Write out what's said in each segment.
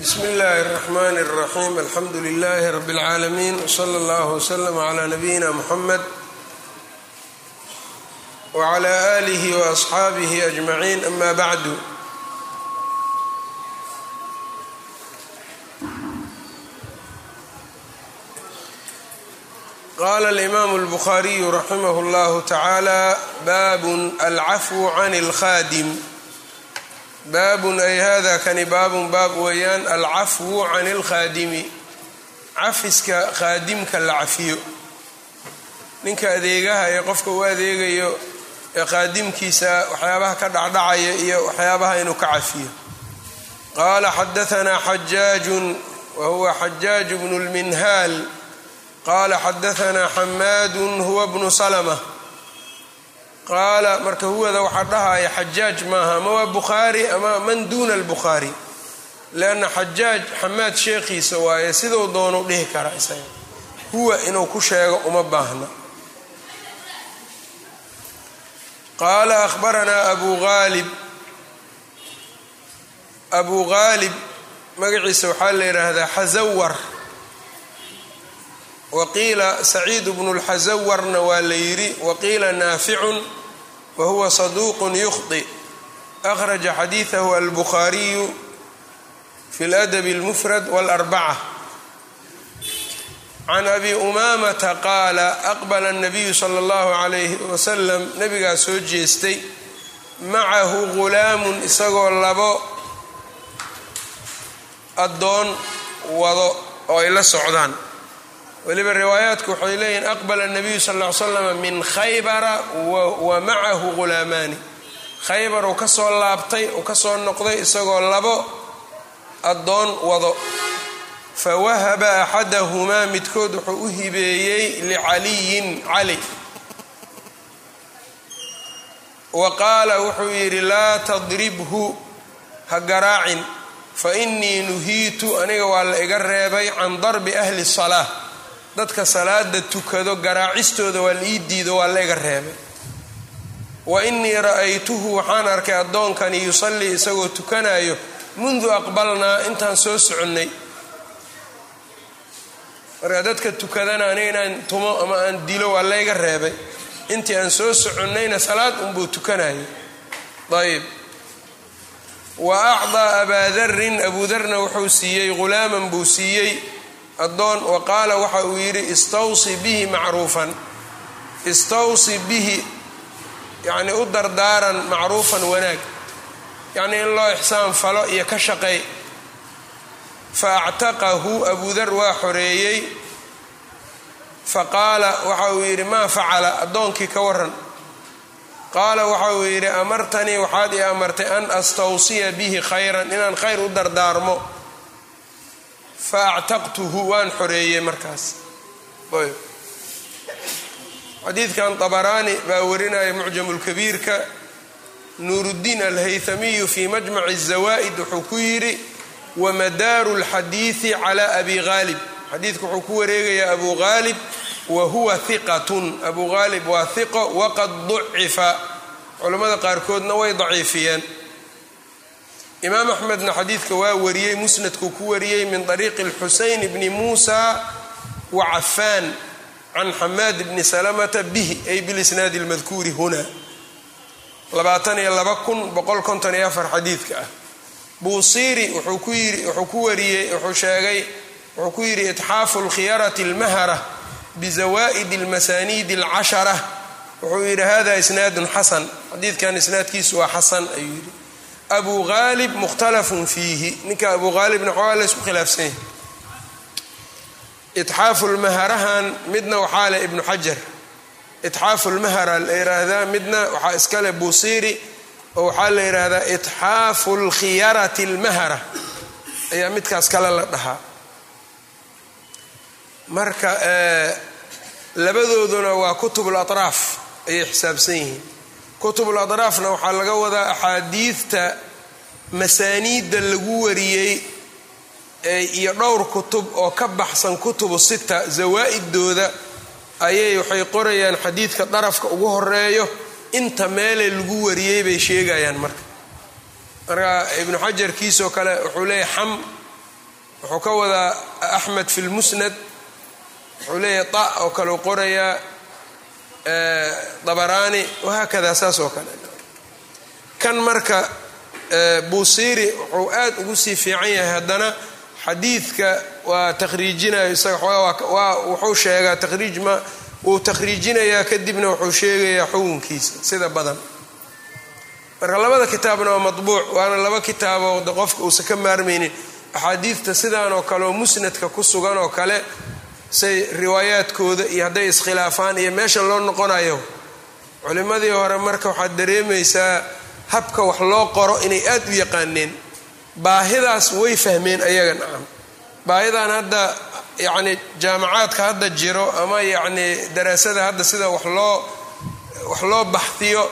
bsmi اllahi الرحmn الرaxيm alxamdu لlh rb العaalمين وslى اllه وslm عlى نbyina mحamed وعlى آlih وأصxaabih أجmaعin ama bعd qala الإmam الbخariي raximh اllah taعalى bab alcafو عn الkhاdim baabun ay hada kani baabun baab weeyaan alcafwu can ilkhaadimi cafiska khaadimka la cafiyo. Ninka adeegaha ee qofka u adeegayo ee khaadimkiisa waxyaabaha ka dhacdhacaya iyo waxyaabaha inuu ka cafiyo. Qaala xadaanaa xajaajun wa huwa xajaaju bnu lminhaal. Qaala xadaanaa xamaadun huwa bnu salma qaala marka huwada waxaa dhahaya xajaaj maaha ama waa bukhaari ama man duuna albukhaari? Lianna xajaaj xamaad sheekhiisa waaye siduu doonu dhihi kara isaga. Huwa inuu ku sheego uma baahna. Qaala ahbaranaa abu aalib abu haalib magaciisa waxaa la yidhaahdaa xasawar waqiila saciid bnu lxasawarna waa la yidhi waqiila naaficun wa huwa saduuqun yukhdi akhraja xadiidahu albukhaariyu fi ladabi اlmufrad wاlarbaca can abi umamata qaala aqbala الnabiyu sala اllahu calayhi wasalam nabigaa soo jeestay macahu ghulaamun isagoo labo addoon wado oo ay la socdaan weliba riwaayaatku waxay leeyihiin aqbala nabiyu sal ly slam min khaybara wa macahu ghulaamaani khaybar uu ka soo laabtay uu ka soo noqday isagoo labo addoon wado. Fa wahaba axadahumaa midkood wuxuu u hibeeyey licaliyin cali. Wa qaala wuxuu yidhi laa tadribhu ha garaacin. Fa innii nuhiitu aniga waa la iga reebay can darbi ahli salaa dadka salaada tukado garaacistooda waa la ii diido waa la iga reebay. Wa innii ra'aytuhu waxaan arkay addoonkani yusallii isagoo tukanayo mundu aqbalnaa intaan soo soconnay. Marka dadka tukadana aniga inaan tumo ama aan dilo waa layga reebay. Intii aan soo soconnayna salaad unbuu tukanayo ayb wa acdaa abaa darin abuudarna wuxuu siiyey ghulaaman buu siiyey addoon wa qaala waxa uu yidhi istawsi bihi macruufan. Istawsi bihi yacnii u dardaaran macruufan wanaag. Yacnii in loo ixsaan falo iyo ka shaqeey fa actaqahu abudar waa xoreeyey. Fa qaala waxa uu yidhi maa facala? Addoonkii ka waran qaala waxa uu yidhi amartanii waxaad ii amartay an astawsiya bihi khayran inaan khayr u dardaarmo fa waan xoreeyey markaas xadiidkan dabaraani baa warinaya mucjamulkabiirka nuuruddiin alhaytamiyu fii majmaci zawaa'id wuxuu ku yidhi wamadaaru alxadiidi calaa abi haalib xadiidku wuxuu ku wareegayaa abu haalib wa huwa hiqatun abu haalib waa hiqo waqad ducifa culammada qaarkoodna way daciifiyeen imaam axmedna xadiidka waa wariyey musnadkuu ku wariyey min طariiqi اlxuseyn bni muusa wa cafaan can xamaad bni salamata bihi ay bilisnaadi اlmadkuuri huna labaatan iyo laba kun boqol konton iyo afar xadiidka ah buusiiri wuxuu ku yiri wuxuu ku wariyey wuxuu sheegay wuxuu ku yidhi itxaafu اlkhiyarati اlmahara bizawaa'id اlmasaniidi اlcashara wuxuu yidhi hada isnaadun xasan xadiidkan isnaadkiisu waa xasan ayuu yidhi abu haalib mukhtalafun fiihi ninka abu haalibna xoogaa la isku khilaafsan yahay. Itxaafu lmaharahan midna waxaa leh ibnu xajar. Itxaafu lmahara la yidhaahdaa midna waxaa iskale buusiiri oo waxaa la yidhaahdaa itxaafu lkhiyarati almahara. Ayaa midkaas kale la dhahaa. Marka labadooduna waa kutubul atraaf. Ayay xisaabsan yihiin kutubul atraafna waxaa laga wadaa axaadiidta masaaniidda lagu wariyey iyo dhowr kutub oo ka baxsan kutubu sita zawaa'idooda. Ayay waxay qorayaan xadiidka darafka ugu horeeyo inta meelee lagu wariyey bay sheegayaan marka. Marka ibnu xajar kiisoo kale wuxuu leeyahy xam wuxuu ka wadaa axmed fi lmusnad wuxuu leeyahay ta oo kale qorayaa dabaraani wahaakada saas oo kale. Kan marka buusiiri wuxuu aad ugu sii fiican yahay haddana xadiidka waa takhriijinayo isaga waa wuxuu sheegaa takhriij ma wuu takhriijinayaa kadibna wuxuu sheegayaa xukunkiisa sida badan. Marka labada kitaabna waa matbuuc waana laba kitaaboo qofka uusan ka maarmaynin. Axaadiidta sidaan oo kale oo musnadka ku sugan oo kale say riwaayaadkooda iyo hadday iskhilaafaan iyo meesha loo noqonayo. Culimmadii hore marka waxaad dareemaysaa habka wax loo qoro inay aad u yaqaaneen baahidaas way fahmeen ayaga nacam baahidan hadda yacni jaamacaadka hadda jiro ama yacni daraasada hadda sida wax loo wax loo baxdiyo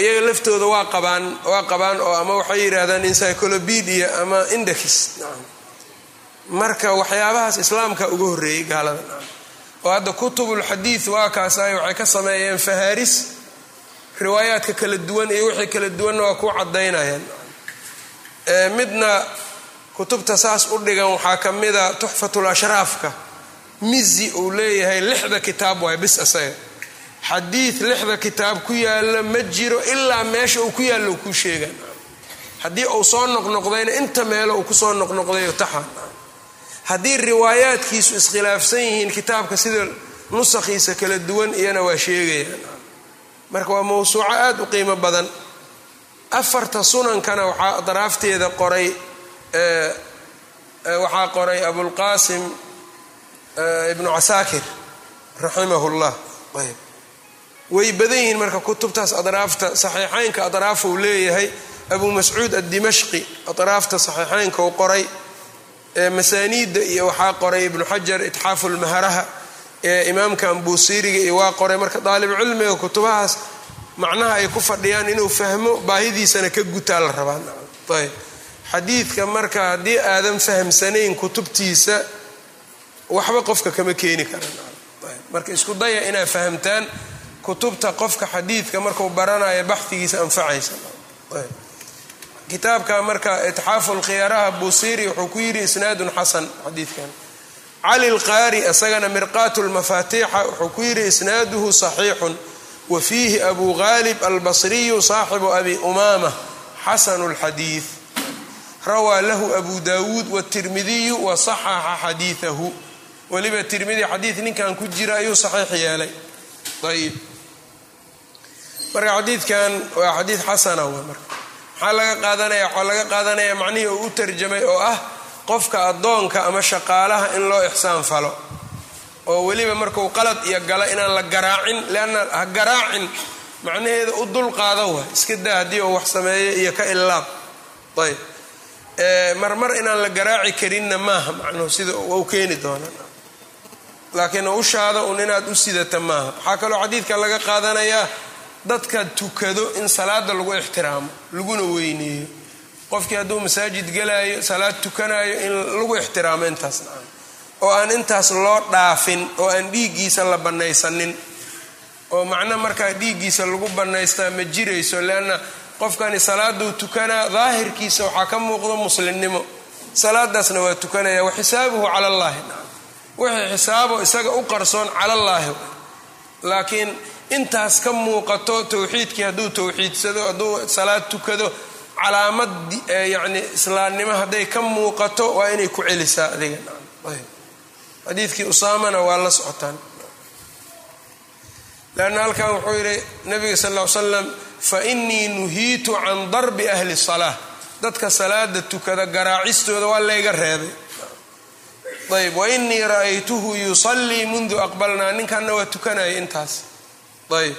iyaga laftooda waa qabaan waa qabaan oo ama waxay yidhaahdaan encyclopedia ama index nacam marka waxyaabahaas islaamka uga horreeyey gaalada. Oo hadda kutubulxadiid waa kaasaay waxay ka sameeyeen fahaaris riwaayaadka kala duwan iyo wixii kala duwanna waa ku cadaynayaan midna kutubta saas u dhigan waxaa ka mida tuxfatul ashraafka mizi uu leeyahay lixda kitaab waay bis isaga xadiid lixda kitaab ku yaalla ma jiro ilaa meesha uu ku yaallo uu kuu sheegan. Haddii uu soo noqnoqdayna inta meelo uu ku soo noqnoqdayo taxa haddii riwaayaadkiisu iskhilaafsan yihiin kitaabka sida nusakhiisa kala duwan iyana waa sheegayaan marka waa mawsuuco aada u qiimo badan. Afarta sunankana waxaa daraafteeda qoray waxaa qoray abulqaasim ibnu casaakir raximahu llah ayb. Way badan yihiin marka kutubtaas adraafta saxiixaynka adraafuu leeyahay. Abu mascuud addimashqi adraafta saxiixaynka u qoray masaaniidda iyo waxaa qoray ibnu xajar itxaafu lmaharaha ee imaamka ambuusiiriga iyo waa qoray marka daalibcilmiga kutubahaas. Macnaha ay ku fadhiyaan inuu fahmo baahidiisana ka gutaa la rabaa. Ayb. Xadiidka marka haddii aadan fahamsanayn kutubtiisa waxba qofka kama keeni karan marka isku daya inaad fahamtaan kutubta qofka xadiidka markuu baranayo baxdigiisa anfacaysa kitaabka marka itxaafu lkhiyaraha buusiiri wuxuu ku yidhi isnaadun xasan xadiidkan. Cali lqaari isagana mirqaat lmafaatiixa wuxuu ku yidhi isnaaduhu saxiixun. Wa fiihi abu ghalib albasriyu saaxibu abi umaama xasanu lxadiid rawaa lahu abu dawuud wtirmidiyu wa saxaxa xadiiahu weliba tirmidi xadiid ninkan ku jira ayuu saxiix yeelay. Ayib marka xadiidkan waa xadiid xasana marka maxaa laga qaadanaya waxaa laga qaadanaya macnihii uu u tarjamay oo ah qofka addoonka ama shaqaalaha in loo ixsaan falo. Oo weliba markuu qalad iyo galo inaan la garaacin leanna ha garaacin macnaheeda u dul qaado wa iska daa haddii uu wax sameeyo iyo ka illaab ayb. Marmar inaan la garaaci karinna maaha macnuhu sida u keeni doona laakiin ushaada un inaad u sidata maaha. Waxaa kaloo xadiidka laga qaadanayaa dadka tukado in salaada lagu ixtiraamo laguna weyneeyo. Qofkii hadduu masaajid galaayo salaad tukanayo in lagu ixtiraamo intaas nacam. Oo aan intaas loo dhaafin oo aan dhiiggiisa la bannaysanin. Oo macno markaa dhiiggiisa lagu bannaystaa ma jirayso leanna qofkani salaaduu tukanaa daahirkiisa waxaa ka muuqdo muslimnimo. Salaadaasna waa tukanaya wa xisaabuhu cala allaahi nacam. Wixii xisaabo isaga u qarsoon cala allaahi laakiin intaas ka muuqato towxiidkii hadduu towxiidsado hadduu salaad tukado calaamad yacni islaamnimo hadday ka muuqato waa inay ku celisaa adiga. Xadiidkii usaamana waa la socotaan. Leanna halkan wuxuu yidhi nabiga sal ll slam fa innii nuhiitu can darbi ahli salaa dadka salaada tukada garaacistooda waa layga reebay. Ayb wa innii ra'aytuhu yusallii mundu aqbalnaa. Ninkanna waa tukanaya intaas ayb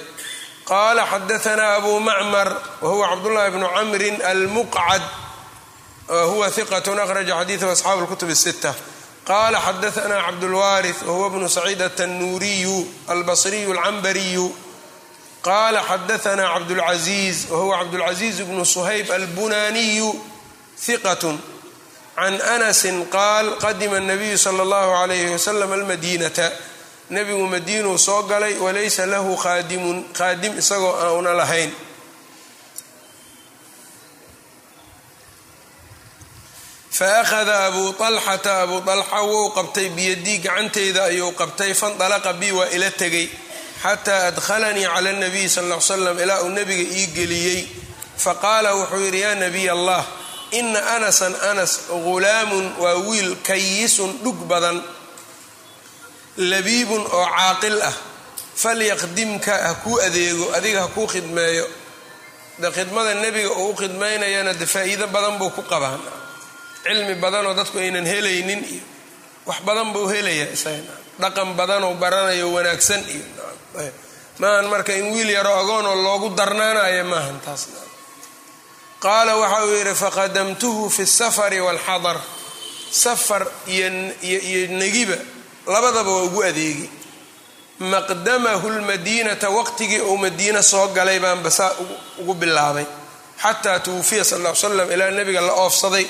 qaala xadaanaa abu macmar wahuwa cabdullahi bnu camrin almuqcad huwa hiqatun akhraja xadiidahu asxaabu lkutub sita qala xadaanaa cabdulwaari wahuwa bnu saciid atanuuriyu albasriyu alcambariyu qala xadaanaa cabdulcaziiz wahuwa cabdulcaziiz bnu suhayb albunaniyu hiqatun can anasin qaal qadima nabiyu sala allahu alayhi wasalam almadiinata nebigu madiinuu soo galay walaysa lahu qaadimun qaadim isagoo auna lahayn. Fa akhada abuu alxata abuu alxa wou qabtay biyadii gacanteyda ayuu qabtay fandalaqa bi waa ila tegay xataa adkhalanii cala nabiy sal l slam ilaa uu nebiga ii geliyey. Faqaala wuxuu yidhi yaa nabiy allah ina anasan anas ghulaamun waa wiil kayisun dhug badan labiibun oo caaqil ah. Falyaqdimka ha kuu adeego adiga ha kuu khidmeeyo. De khidmada nebiga uu u khidmaynayana de faa-iido badan buu ku qabaan. Cilmi badanoo dadku aynan helaynin iyo wax badan buu helayaa isaga. Dhaqan badanoo baranayo wanaagsan iyo maahan marka in wiil yaro agoonoo loogu darnaanayo maahan taas. Qaala waxa uu yidhi faqadamtuhu fi safari waalxadar safar iyo negiba labadaba waa ugu adeegi. Maqdamahu lmadiinata waqtigii uu madiina soo galay baanba saa ugu bilaabay. Xataa tuwufiya sal l slam ilaa nebiga la oofsaday.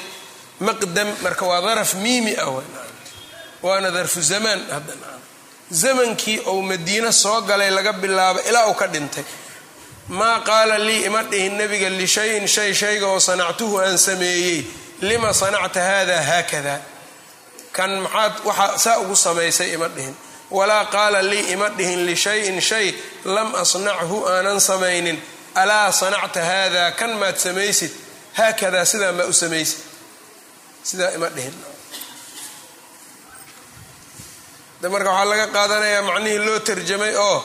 Maqdam marka waa daraf miimi ah waana darfu zamaan zamankii uu madiino soo galay laga bilaabo ilaa uu ka dhintay. Maa qaala lii ima dhihin nebiga lishayin shay shayga oo sanactuhu aan sameeyey. Lima sanacta hada haakada kan maxaad waxaa saa ugu samaysay ima dhihin. Walaa qaala lii ima dhihin lishayin shay lam asnachu aanan samaynin. Alaa sanacta hada kan maad samaysid? Haakadaa sidaa maa u samaysid. Sidaa ima dhihin. Marka waxaa laga qaadanayaa macnihii loo tarjamay oo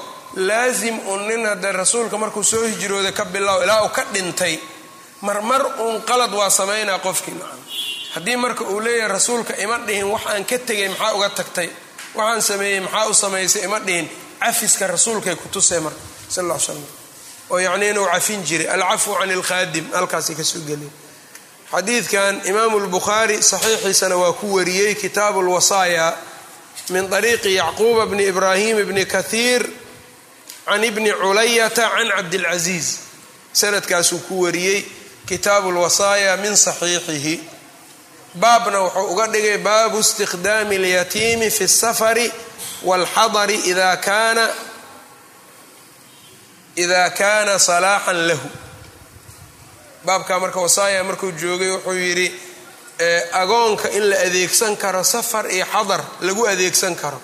laasim un nin hadde rasuulka markuu soo hijrooday ka bilow ilaa uu ka dhintay marmar uun qalad waa samaynaa qofkii haddii marka uu leeyahay rasuulka ima dhihin wax aan ka tegay maxaa uga tagtay? Waxaan sameeyey maxaa u samaysay ima dhihin. Cafiska rasuulkay ku tusay marka sal ly slam oo yacnii inuu cafin jiray. Alcafwu can ilkhaadim halkaasay ka soo gelin. Xadiidkan imaamu lbukhaari saxiixiisana waa ku wariyey kitaabu lwasaaya min طariiqi yacquuba bni ibraahim bni kahiir can ibni culayata can cabdilcaziiz sanadkaasuu ku wariyey kitaabu lwasaaya min saxiixihi baabna wuxuu uga dhigay baabu istikhdaami اlyatiimi fi الsafari wاlxadari ida kaana ida kaana salaaxan lahu baabkaa marka wasaaya markuu joogay wuxuu yidhi agoonka in la adeegsan karo safar iyo xadar lagu adeegsan karo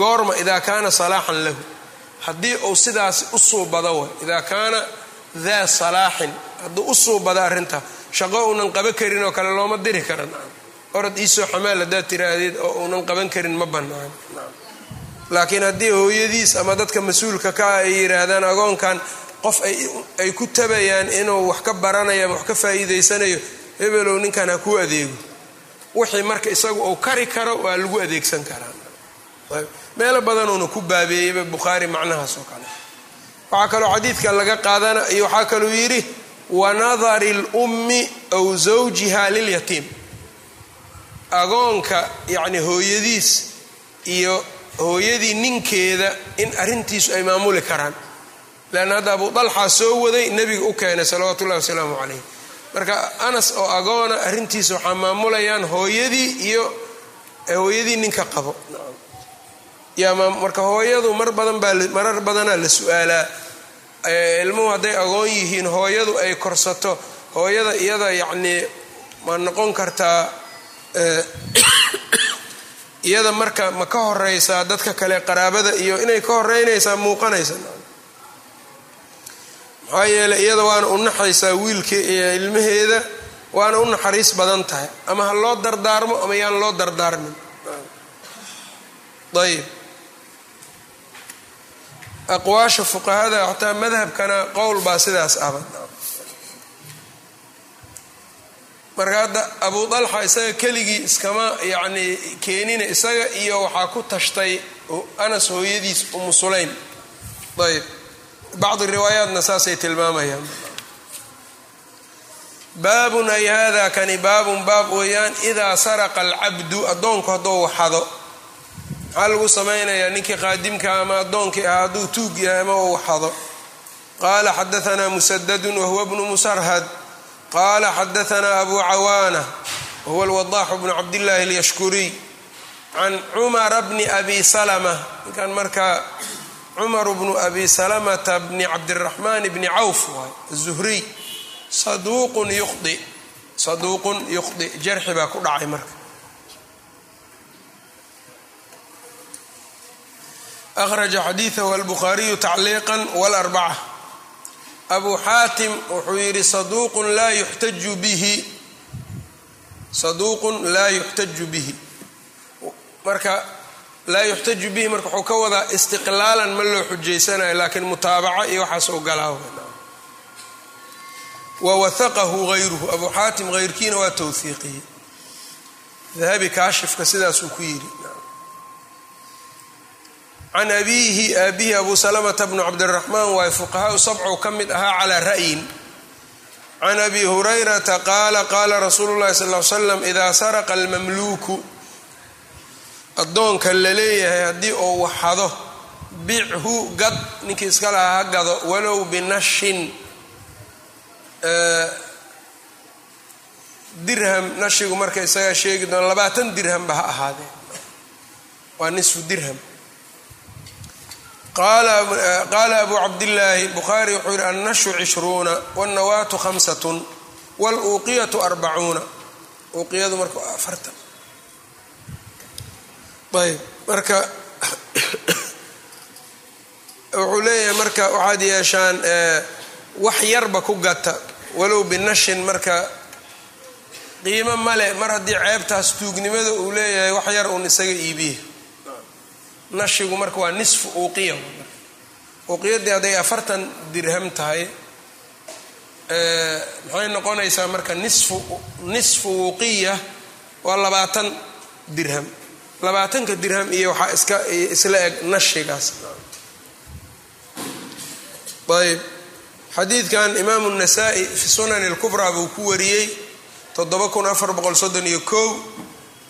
goorma idaa kaana salaaxan lahu haddii uu sidaas u suubado way idaa kaana daa salaaxin hadduu u suubado arrinta shaqo uunan qaban karin oo kale looma diri karan orad iisoo xamaal haddaad tiraahdeed oo uunan qaban karin ma bannaan. Laakiin haddii hooyadiis ama dadka mas'uulka ka ah ay yidhaahdaan agoonkan qof ay ku tabayaan inuu wax ka baranayo ama wax ka faa'iidaysanayo hebelow ninkan ha kuu adeego wixii marka isagu uu kari karo waa lagu adeegsan karaa. Meelo badanuuna ku baabeeyeyba bukhaari macnahaas oo kale. Waxaa kaloo xadiidka laga qaadana iyo waxaa kaluu yidhi wanadari lummi aw zawjiha lilyatiim agoonka yacni hooyadiis iyo hooyadii ninkeeda in arrintiisu ay maamuli karaan. Leanna hadda abu dalxa soo waday nebiga u keenay salawaatu ullahi wasalaamu calayh marka anas oo agoona arrintiisa waxaa maamulayaan hooyadii iyo hooyadii ninka qabo. Marka hooyadu mar badan baa marar badanaa la su'aalaa. Ilmuhu hadday agoon yihiin hooyadu ay korsato. Hooyada iyada yacnii ma noqon kartaa iyada marka ma ka horeysaa dadka kale qaraabada iyo inay ka horeynaysaa muuqanaysa. Maxaa yeeley iyada waana u naxaysaa iyo ilmaheeda waana u naxariis badan tahay. Ama ha loo dardaarmo ama yaan loo dardaarmin. Ayb aqwaasha fuqahada xataa madhabkana qowl baa sidaas aba marka hadda abu dalxa isaga keligii iskama yacni keenina isaga iyo waxaa ku tashtay anas hooyadiis umu sulaym. Ayb bacdi riwaayaatna saasay tilmaamayaan. Baabun ay hada kani baabun baab weeyaan idaa saraqa alcabdu addoonku hadduu waxado. Maxaa lagu samaynayaa ninkii qaadimka ama addoonkii ah hadduu tuug yahay ama uu waxado. Qaala xadaanaa musadadun wahuwa bnu musarhad qaala xadaanaa abu cawaana wahuwa alwadaaxu bnu cabdillaahi alyashkuriy can cumara bni abi salama ninkan markaa cumaru bnu abi salamata bni cabdiraxmaan bni cawf waay azuhriy saduuqun yuqdi saduuqun yuqdi jarxi baa ku dhacay marka akhraja xadiidahu albukhaariyu tacliiqan wاlarbaca abu xaatim wuxuu yidhi saduuqun laa yuxtaju bihi. Saduuqun laa yuxtaju bihi. Marka laa yuxtaju bihi marka wuxuu ka wadaa istiqlaalan ma loo xujaysanayo laakiin mutaabaca iyo waxaas galaa wa wahaqahu hayruhu abu xaatim hayrkiina waa towhiiqiyey dahabi kaashifka sidaasuu ku yidhi can abiihi aabihi abu salamata bnu cabdiraxmaan waay fuqahaau sabcu ka mid ahaa calaa ra'yin. Can abi hurayrata qaala qaala rasuulu llahi sal l slam idaa saraqa almamluuku addoonka la leeyahay haddii uu waxado bichu gad ninkii iska lahaa ha gado walow binashin dirham nashigu marka isagaa sheegi doona labaatan dirhamba ha ahaadee waa nisfu dirham qaala abu cabdillaahi bukhaari wuxuu yihi annashu cishruuna wاnnawaatu hamsatun wاluuqiyatu arbacuuna uuqiyadu marka afartan ayb marka wuxuu leeyahay marka waxaad yeeshaan wax yarba ku gata walow binashin marka qiimo male mar haddii ceebtaas tuugnimada uu leeyahay wax yar uun isaga iibiya nashigu marka waa nisfu uuqiya uuqiyadii hadday afartan dirham tahay maxay noqonaysaa marka nisfu nisfu uuqiya waa labaatan dirham. Labaatanka dirham iyo waxaa iska isla eg nashigaas. Ayb xadiidkan imaamu nasaa-i fi sunani اlkubraa buu ku wariyey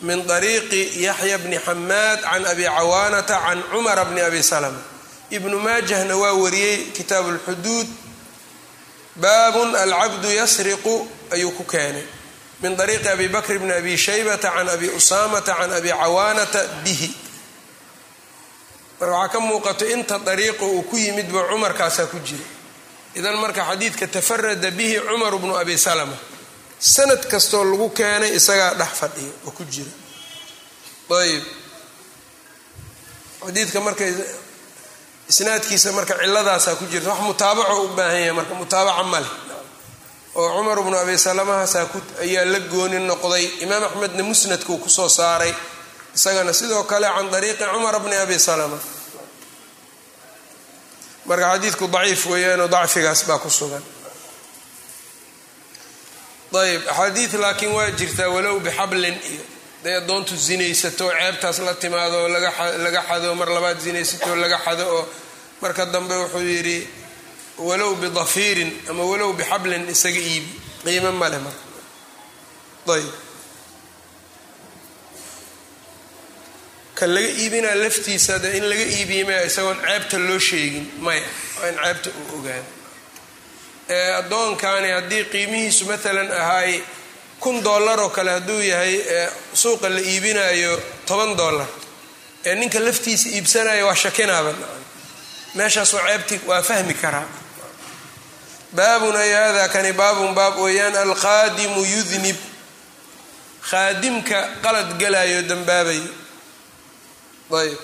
min طariiqi yaxya bni xamaad can abi cawaanata can cumara bni abi salma ibnu maajahna waa wariyey kitaabu اlxuduud baabun alcabdu yasriqu ayuu ku keenay. Min ariiqi abi bakr bni abi shaybata can abi usaamata can abi cawaanata bihi. Marka waxaa ka muuqato inta dariiqo uu ku yimid ba cumarkaasaa ku jira idan marka xadiidka tafarada bihi cumar bnu abi salma sanad kastoo lagu keenay isagaa dhex fadhiya oo ku jira. Ayb xadiidka marka isnaadkiisa marka ciladaasaa ku jirta. Wax mutaabaco u baahan yahay marka mutaabaca male. Oo cumar bnu abi salamahaasaa ayaa la gooni noqday. Imaam axmedna musnadkuu ku soo saaray. Isagana sidoo kale can dariiqi cumar bni abi salama. Marka xadiidku daciif weeyaanoo dacfigaas baa ku sugan ayb axaadiid laakiin waa jirtaa walow bixablin iyo day addoontu zinaysato ceebtaas la timaado oo laga xado mar labaad zinaysato laga xado oo marka dambe wuxuu yidhi walow bidafiirin ama walow bixablin isaga iibi qiimo male marka. Ayb kan laga iibinaa laftiisa de in laga iibiye maya isagoon ceebta loo sheegin maya waa in ceebta uu ogaado addoonkani haddii qiimihiisu maalan ahaay kun dollar oo kale hadduu yahay suuqa la iibinayo toban dollar. Ee ninka laftiisa iibsanayo waa shakinaaba. Meeshaasoo ceebti waa fahmi karaa baabun ay hada kani baabun baab weeyaan alqaadimu yudnib. Khaadimka qalad galayo dambaabayo ayb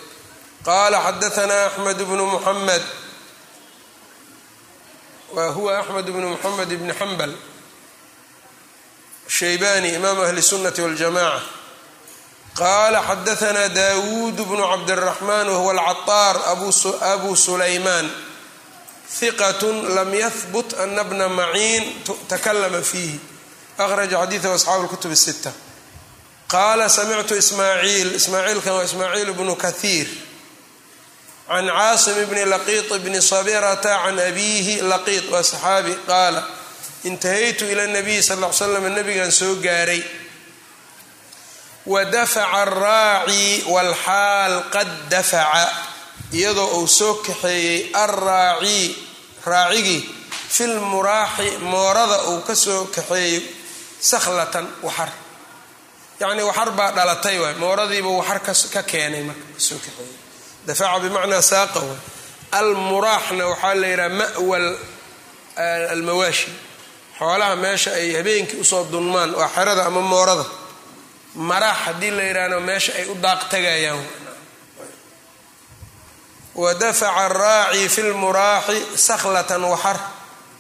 qaala xadaanaa axmed bnu muxamed wa huwa axmed bnu muxamed bni xambal shaybani imaamu ahli sunati waljamaca qaala xadaanaa dawuud bnu cabdiraxmaan wahuwa alcaطaar abu sulaymaan hiqat lam yahbut ana bna maciin takalama fiihi akhraja xadiidahu asxaabu اlkutub الsita qaala samictu ismaaciil ismaaciilkan waa ismaaciil bnu kahiir can caasim bni laqiiط bni sabirata can abiihi laqiiط waa saxaabi qaala intahaytu ila nabiyi sal l slam nabigan soo gaaray wadafaca araaci walxaal qad dafaca iyadoo uu soo kaxeeyey alraaci raacigii filmuraaxi moorada uu ka soo kaxeeyey sakhlatan waxar yacnii waxar baa dhalatay waay mooradiiba waxar ka keenay marka ka soo kaxeeyey dafaca bimacnaa saaqa waay almuraaxna waxaa la yidhaha ma'wa almawaashi. Xoolaha meesha ay habeenkii u soo dunmaan waa xerada ama moorada. Maraax haddii la yidhaahdo meesha ay u daaq tagayaan. Wa dafaca araaci fi lmuraaxi sakhlatan waxar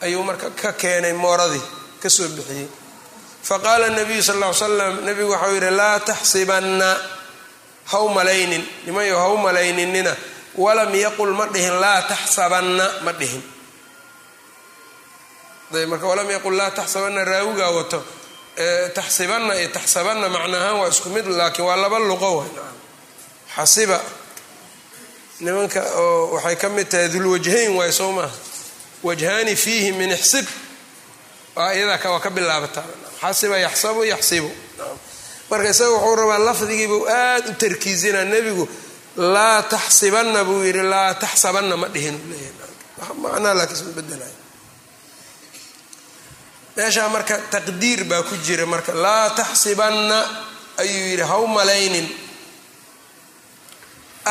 ayuu marka ka keenay mooradii ka soo bixiyey. Faqaala nabiyu sal ll ly slam nabigu waxau yidhi laa taxsibanna ha u malaynin nimayo ha malayninina walam yaqul ma dhihin laa taxsabanna ma dhihin. Marka walam yaqul laa taxsabanna raawigaa wato taxsibanna iyo taxsabanna macnaahaan waa isku mid laakiin waa laba luqo wa xasiba. Nimanka oo waxay ka mid tahay dulwajhayn waay soo maaha wajhaani fiihi min ixsib. Waa iyadaa waa ka bilaabataa. Xasiba yaxsabu yaxsibu marka isaga wuxuu rabaa lafdigiibuu aad u tarkiizinaa nebigu laa taxsibanna buu yidhi laa taxsabanna ma dhihin u leeyahay. Macnaa laakiin isma bedelay meeshaa marka taqdiir baa ku jira marka laa taxsibanna ayuu yidhi ha u malaynin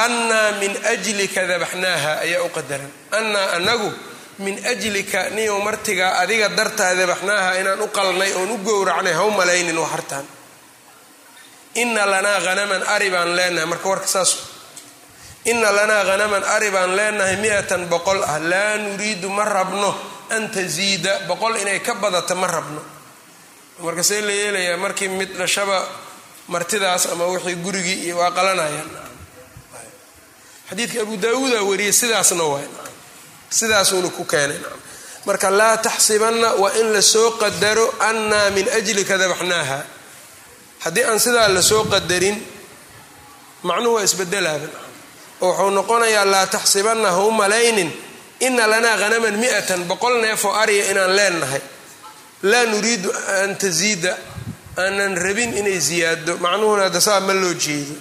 annaa min ajlika dabaxnaaha ayaa u qadaran. Annaa anagu min ajlika niyow martigaa adiga dartaa dabaxnaaha inaan u qalnay oon u gowracnay ha u malaynin waxartaan ina lanaa hanaman ari baan leenahay. Marka warka saas. Ina lanaa hanaman ari baan leenahay mi-atan boqol. Ah laa nuriidu ma rabno an taziida. Boqol inay ka badata ma rabno. Marka see la yeelayaa markii mid dhashaba martidaas ama wixii gurigii iyo waa qalanayaan xadiidka abu daawuuda wariyey sidaasna waay sidaasuuna ku keenay. Marka laa taxsibanna waa in la soo qadaro annaa min ajlika dabaxnaaha haddii aan sidaa la soo qadarin macnuhu waa isbedelaaba oo wuxuu noqonayaa laa taxsibanna ha u malaynin. Ina lanaa hanaman mi-atan boqol neefoo ariya inaan leenahay laa nuriidu an taziida aanan rabin inay ziyaado macnuhuna hadda saa ma loo jeedo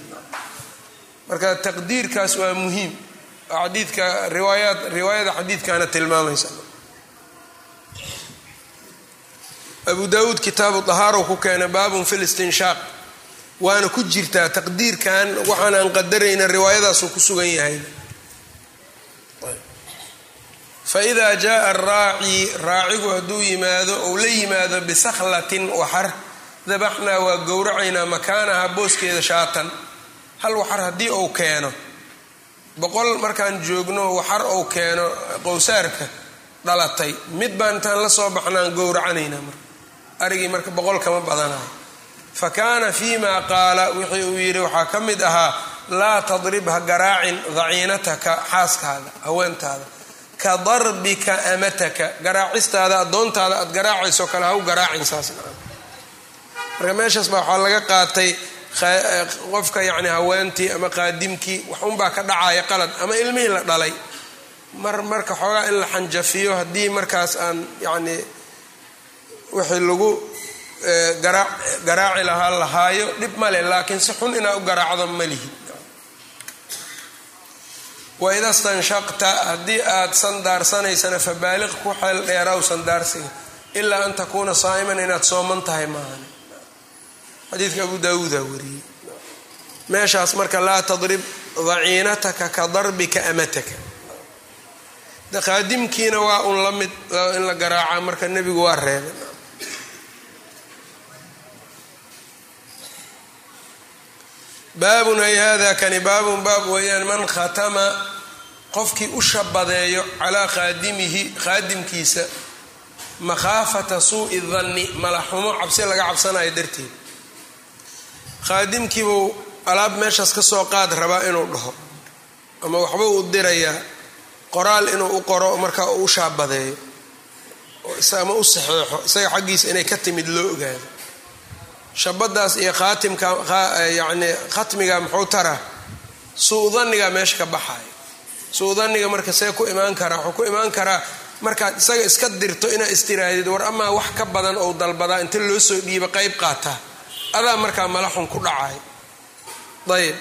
marka taqdiirkaas waa muhiim. Xadiidka riwaayaad riwaayada xadiidkaana tilmaamaysa abu daawuud kitaabu dahaaro ku keenay baabun fi listinshaaq waana ku jirtaa taqdiirkan waxaan aan qadarayna riwaayadaasuu ku sugan yahay. Faida jaءa araaci raacigu hadduu yimaado ou la yimaado bisakhlatin waxar dabaxnaa waa gowracaynaa makaanaha booskeeda shaatan. Hal waxar haddii uu keeno. Boqol markaan joogno waxar uu keeno qowsaarka dhalatay. Mid baan intaan la soo baxnaan gowracanaynaa marka arigii marka boqol kama badanayo fa kaana fiima qaala wixii uu yidhi waxaa ka mid ahaa laa tadrib ha garaacin daciinataka xaaskaada haweentaada. Ka darbika amataka garaacistaada addoontaada aad garaacayso kale ha u garaacin saas marka meeshaas baa waxaa laga qaatay qofka yacni haweentii ama qaadimkii wax unbaa ka dhacaya qalad ama ilmihii la dhalay. Mar marka xoogaa in la xanjafiyo haddii markaas aan yacni wixii lagu garaaci lahaa lahaayo dhib male laakiin si xun inaa u garaacdo ma lihi. Waida stanshaqta haddii aad sandaarsanaysana fabaaliq ku xeel dheeraw sandaarsiga ilaa an takuuna saa'iman inaad sooman tahay maahan xadiidka abu daawuuda wariyey. Meeshaas marka laa tadrib daciinataka ka darbika amataka. Qaadimkiina waa un la mid in la garaaca marka nebigu waa reebay baabun ay hada kani baabun baab weeyaan man khatama qofkii u shabadeeyo calaa qaadimihi qaadimkiisa makhaafata suu'i danni malaxumo cabsi laga cabsanayo darteed. Qaadimkiibuu alaab meeshaas ka soo qaad rabaa inuu dhaho ama waxba uu dirayaa qoraal inuu u qoro markaa uu u shaabadeeyo ama u saxeexo isaga xaggiisa inay ka timid loo ogaado shabadaas iyo khaatimka yani khatmiga muxuu taraa suu-daniga meesha ka baxayo suu-daniga marka see ku imaan karaa wuxuu ku imaan karaa markaad isaga iska dirto inaad istiraadid war amaa wax ka badan ou dalbadaa inta loo soo dhiiba qayb qaataa adaa markaa malaxun ku dhacayo ayb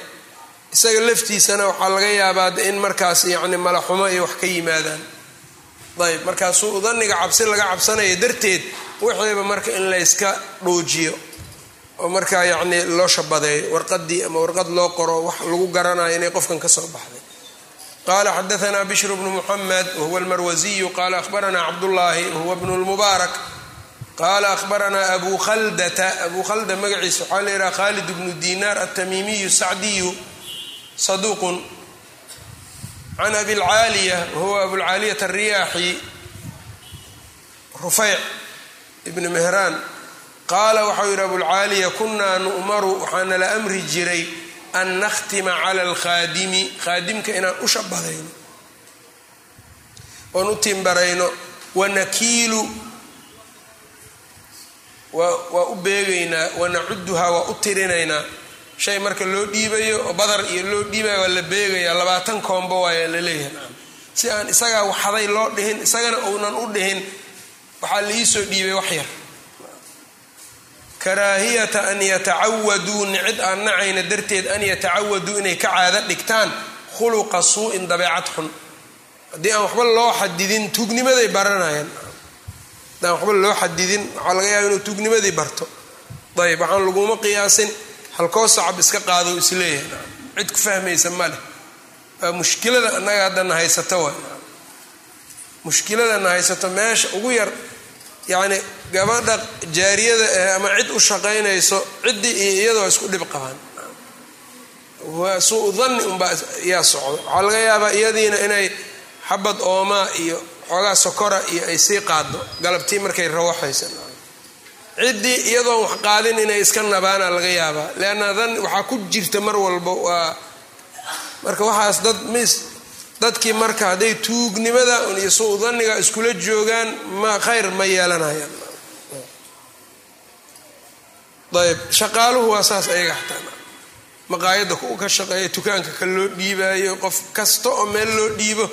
isaga laftiisana waxaa laga yaabaa in markaas yani malaxumo iyo wax ka yimaadaan. Ayb markaa suu-daniga cabsi laga cabsanaya darteed wixiiba marka in layska dhuujiyo oo markaa yacni loo shabadeeyo warqadii ama warqad loo qoro wax lagu garanayo inay qofkan ka soo baxday. Qala xadaanaa bishr bnu muxamed wahuwa almarwasiyu qala ahbaranaa cabdullaahi wahuwa bnu lmubaarak qaala ahbaranaa abu khaldata abu khalda magaciisa waxaa la yidhaha khalid bnu dinaar altamimiyu sacdiyu saduuqun. Can abilcaaliya wahuwa abulcaaliyat alriyaaxi rufeyc ibni mehraan qaala waxau yidhi abulcaaliya kunaa nu'maru waxaana la amri jiray an nakhtima cala alkhaadimi. Khaadimka inaan u shabadayno oon u timbarayno wanakiilu waa u beegaynaa wanacuduhaa waa u tirinaynaa. Shay marka loo dhiibayo oo badar iyo loo dhiibayo waa la beegayaa labaatan koombo waaya la leeyahay. Si aan isagaa waxaday loo dhihin isagana uunan u dhihin waxaa laiisoo dhiibay wax yar karaahiyata an yatacawaduu nicid aan nacayna darteed an yatacawaduu inay ka caado dhigtaan khuluqa suu-in dabeecad xun. Haddii aan waxba loo xadidin tuugnimaday baranayaan. Haddaan waxba loo xadidin waxaa laga yaaba inuu tuugnimadii barto. Ayb waxaan laguma qiyaasin. Halkoo sacab iska qaado is leeyahay cid ku fahmaysa ma leh. Waa mushkilada annaga haddana haysato waay. Mushkiladana haysato meesha ugu yar yacni gabadha jaariyada eh ama cid u shaqaynayso ciddii iyo iyada waa isku dhib qabaan. Waa suu danni unbaa yaa socdo. Waxaa laga yaabaa iyadiina inay xabad oomaa iyo xoogaa sokora iyo ay sii qaado galabtii markay rawaxaysa. Ciddii iyadoon wax qaadin inay iska nabaana laga yaabaa. Leanna dan waxaa ku jirta mar walba waa marka waxaas dad mis dadkii marka hadday tuugnimada iyo suu daniga iskula joogaan ma khayr ma yeelanayaan. Ayb shaqaaluhu waa saas ayaga xataa. Maqaayadda ku ka shaqeeya dukaanka ka loo dhiibaayo qof kasta oo meel loo dhiibo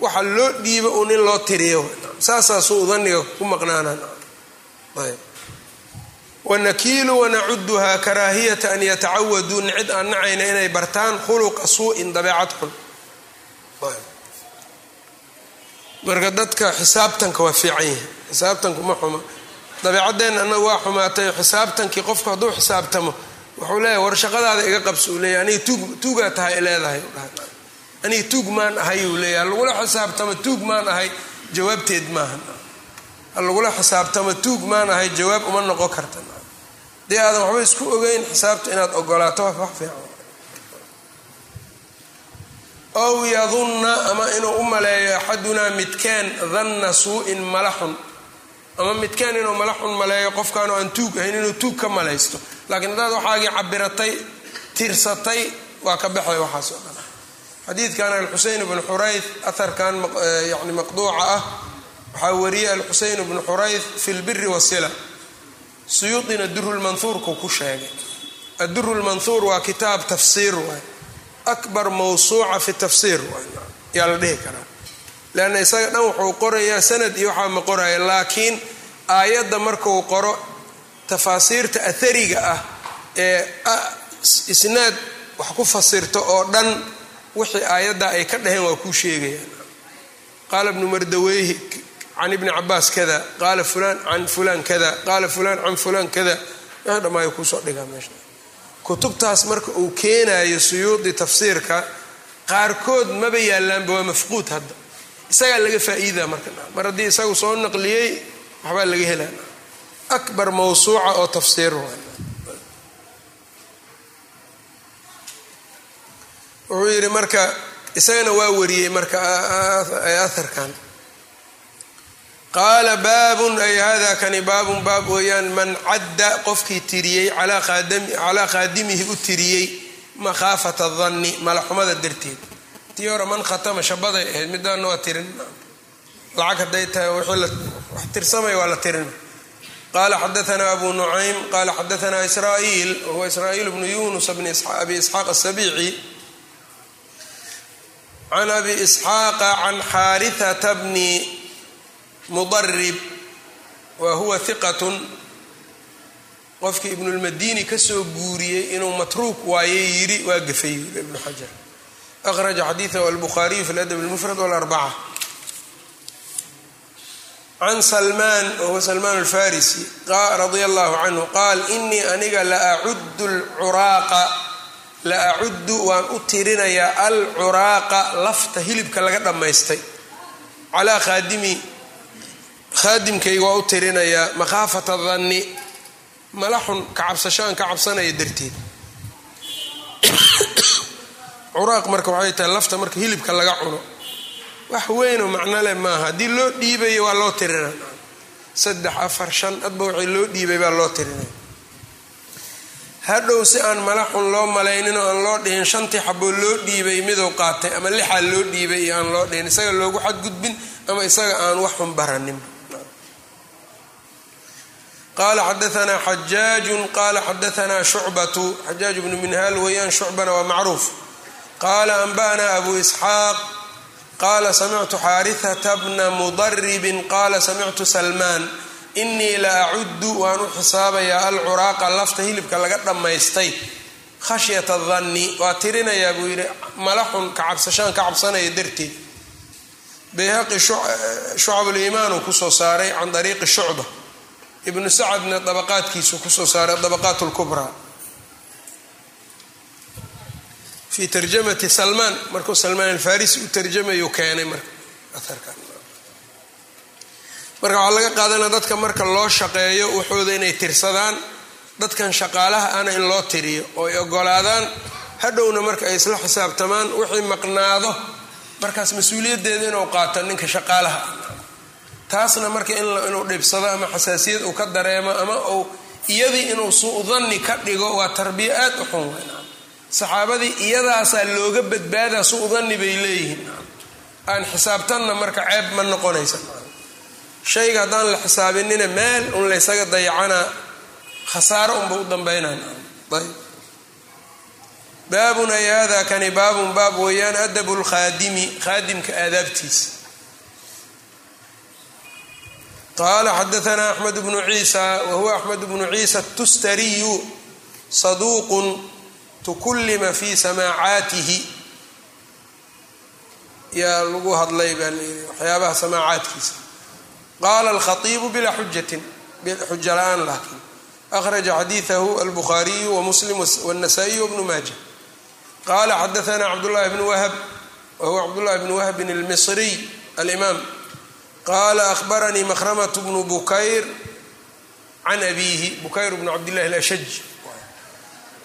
waxa loo dhiibo uun in loo tiriyo. Saasaa suu ku maqnaanaan ayb wanakiilu wanacuduhaa karaahiyata an yatacawaduu nicid aan nacayna inay bartaan khuluqa suu-in dabeecad xun marka dadka xisaabtanka waa fiican yahay xisaabtanku ma xuma. Dabeecadeenna annaga waa xumaatay xisaabtankii qofku hadduu xisaabtamo wuxuu leeyahay war shaqadaada iga qabsi uu leeyahy aniga tuug tuugaa tahay leedahay. Aniga tuug maan ahay uu leeyahay. Halagula xisaabtamo tuug maan ahay. Jawaabteed maaha halagula xisaabtamo tuug maan ahay. Jawaab uma noqon karta. Dee aadan waxba isku ogeyn xisaabta inaad ogolaato wax fiican ow yadunna ama inuu u maleeyo axadunaa midkeen danna suu-in mala xun ama midkeen inuu mala xun maleeyo qofkaanu aan tuug ahayn inuu tuug ka malaysto. Laakiin haddaad waxaagii cabiratay tirsatay waa ka baxay waxaas oo dhan xadiidkan alxuseyn bnu xurayth aharkan yani maqduuca ah waxaa wariyey alxuseyn bnu xurayth fi lbiri wasila suyuudina durulmanhuurku ku sheegay. Adduru lmanhuur waa kitaab tafsiir waay akbar mawsuuca fi tafsiir yaa la dhihi karaa. Leanna isaga dhan wuxuu qorayaa sanad iyo waxaa ma qoraya laakiin aayadda markuu qoro tafaasiirta athariga ah ee isnaad wax ku fasirto oo dhan wixii aayadda ay ka dhaheen waa kuu sheegayaan. Qaala ibnu mardaweyhi can ibni cabaas kada qaala fulaan can fulaan kada qaala fulaan can fulaan kada. Wixii dhammaaya kuusoo dhigaa meesha kutubtaas marka uu keenayo suyuudi tafsiirka qaarkood maba yaallaanba waa mafquud hadda isagaa laga faa'iidaa marka mar haddii isagu soo naqliyey waxbaa laga helaa akbar mawsuuca oo tafsiir wuxuu yidhi marka isagana waa wariyey marka aharkan qaala baabun ay hada kani baabun baab weeyaan man cadda qofkii tiriyey calaa khaadimihi u tiriyey makhaafata danni malaxumada darteed. Tii hore man khatama shabaday ahayd midaana waa tirin. Lacag hadday tahay wax tirsamay waa la tirin. Qala xadaanaa abu nucaym qala xadaanaa israa'iil wahuwa israa'iil bnu yunus bni abi isxaaq asabici can abi isxaaqa can xaarihata bni mudarib wa huwa hiqatun qofkii ibnulmadini ka soo guuriyey inuu matruuk waaye yidhi waa gafay ibnu xajar akhraja xadiidahu albukhaariyu fi ladab lmufrad walarbaca can salmaan wahuwa salmaan alfarisi radia allahu canhu qaal inii aniga laacuddu alcuraaqa la acuddu waan u tirinayaa alcuraaqa lafta hilibka laga dhammaystay calaa khaadimi khaadimkayga waa u tirinayaa makhaafata danni mala xun ka cabsashaan ka cabsanaya darteed. Curaaq marka waxay tahay lafta marka hilibka laga cuno. Wax weynoo macno leh maaha. Haddii loo dhiibayo waa loo tirinaa saddex afar shan adba waxay loo dhiibay baa loo tirinaya hadhow si aan mala xun loo malaynin oo aan loo dhihin shantii xaboo loo dhiibay miduu qaatay ama lixaa loo dhiibay iyo aan loo dhihin isaga loogu xadgudbin ama isaga aan wax xun baranin qala xadaanaa xajaaju qala xadaanaa shucbatu xajaaj bnu minhaal weeyaan shucbana waa macruuf qaala anba'naa abu isxaaq qaala samictu xaarihata bna mudaribin qaala samictu salmaan inii la acudu waan u xisaabayaa alcuraaqa lafta hilibka laga dhammaystay khashyata danni waa tirinayaa buu yidhi malaxun ka cabsashaan ka cabsanaya darteed bayhaqi shucabuliimaan uu ku soo saaray can dariiqi shucba ibnu sacadna dabaqaadkiisu ku soo saaray dabaqaat lkubraa fii tarjamati salmaan markuu salmaan alfarisi u tarjamayu keenay marka marka waxaa laga qaadanaa dadka marka loo shaqeeyo waxooda inay tirsadaan dadkan shaqaalaha ana in loo tiriyo oo ay ogolaadaan hadhowna marka ay isla xisaabtamaan wixii maqnaado markaas mas'uuliyaddeeda inuu qaato ninka shaqaalaha taasna marka inuu dhibsado ama xasaasiyad uu ka dareemo ama uu iyadii inuu suudanni ka dhigo waa tarbiya aad u xun saxaabadii iyadaasaa looga badbaadaa suudanni bay leeyihiin. Aan xisaabtanna marka ceeb ma noqonaysa. Shayga haddaan la xisaabinina meel un laysaga dayacanaa khasaaro unba u dambaynan ayb. Baabun ay hada kani baabun baab weeyaan adabu lkhaadimi khaadimka aadaabtiisa qala xadaanaa axmed bnu ciisa wahuwa axmed bnu ciisa tustariyu saduuqun tukullima fi samaacaatihi yaa lagu hadlay baa layidhi waxyaabaha samaacaadkiisa qaala alkhaiibu bilaa xujatin xuja la'aan laakiin akhraja xadiidahu albukhaariyu wamuslim wاnasaa'iy wbnu maaja qala xadaanaa cabdullahi bnu wahb wahuwa cabdullahi bnu wahbin almisriy alimaam qala ahbaranii makhramatu bnu bukayr can abiihi bukayr bnu cabdillahi alashaj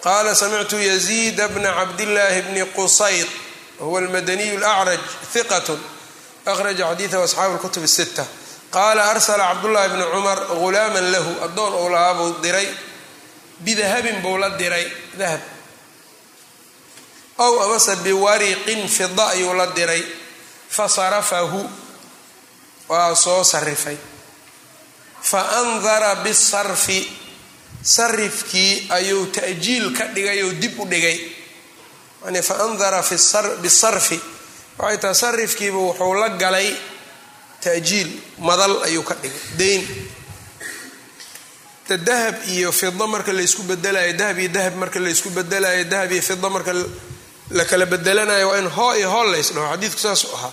qala samictu yaziida bna cabdillaahi bni qusayr wahuwa almadaniyu alacraj hiqat akhraja xadiidahu asxaabu lkutub sita qaala arsala cabdullahi bni cumar ghulaaman lahu addoon uu lahaa buu diray bidahabin buu la diray dahab ow amase biwariqin fida ayuu la diray fasarafahu waa soo sarifay. Fa andara bisarfi sarifkii ayuu ta'jiil ka dhigay oo dib u dhigay. Yani fa andara bisarfi. Waxay tahay sarifkiiba wuxuu la galay ta'jiil madal ayuu ka dhigay dayn ta dahab iyo fida marka laysku bedelayo dahab iyo dahab marka laysku bedelayo dahab iyo fida marka la kala bedelanayo waa in hoo iyo hoo lays dhaho xadiidku saasuu ahaa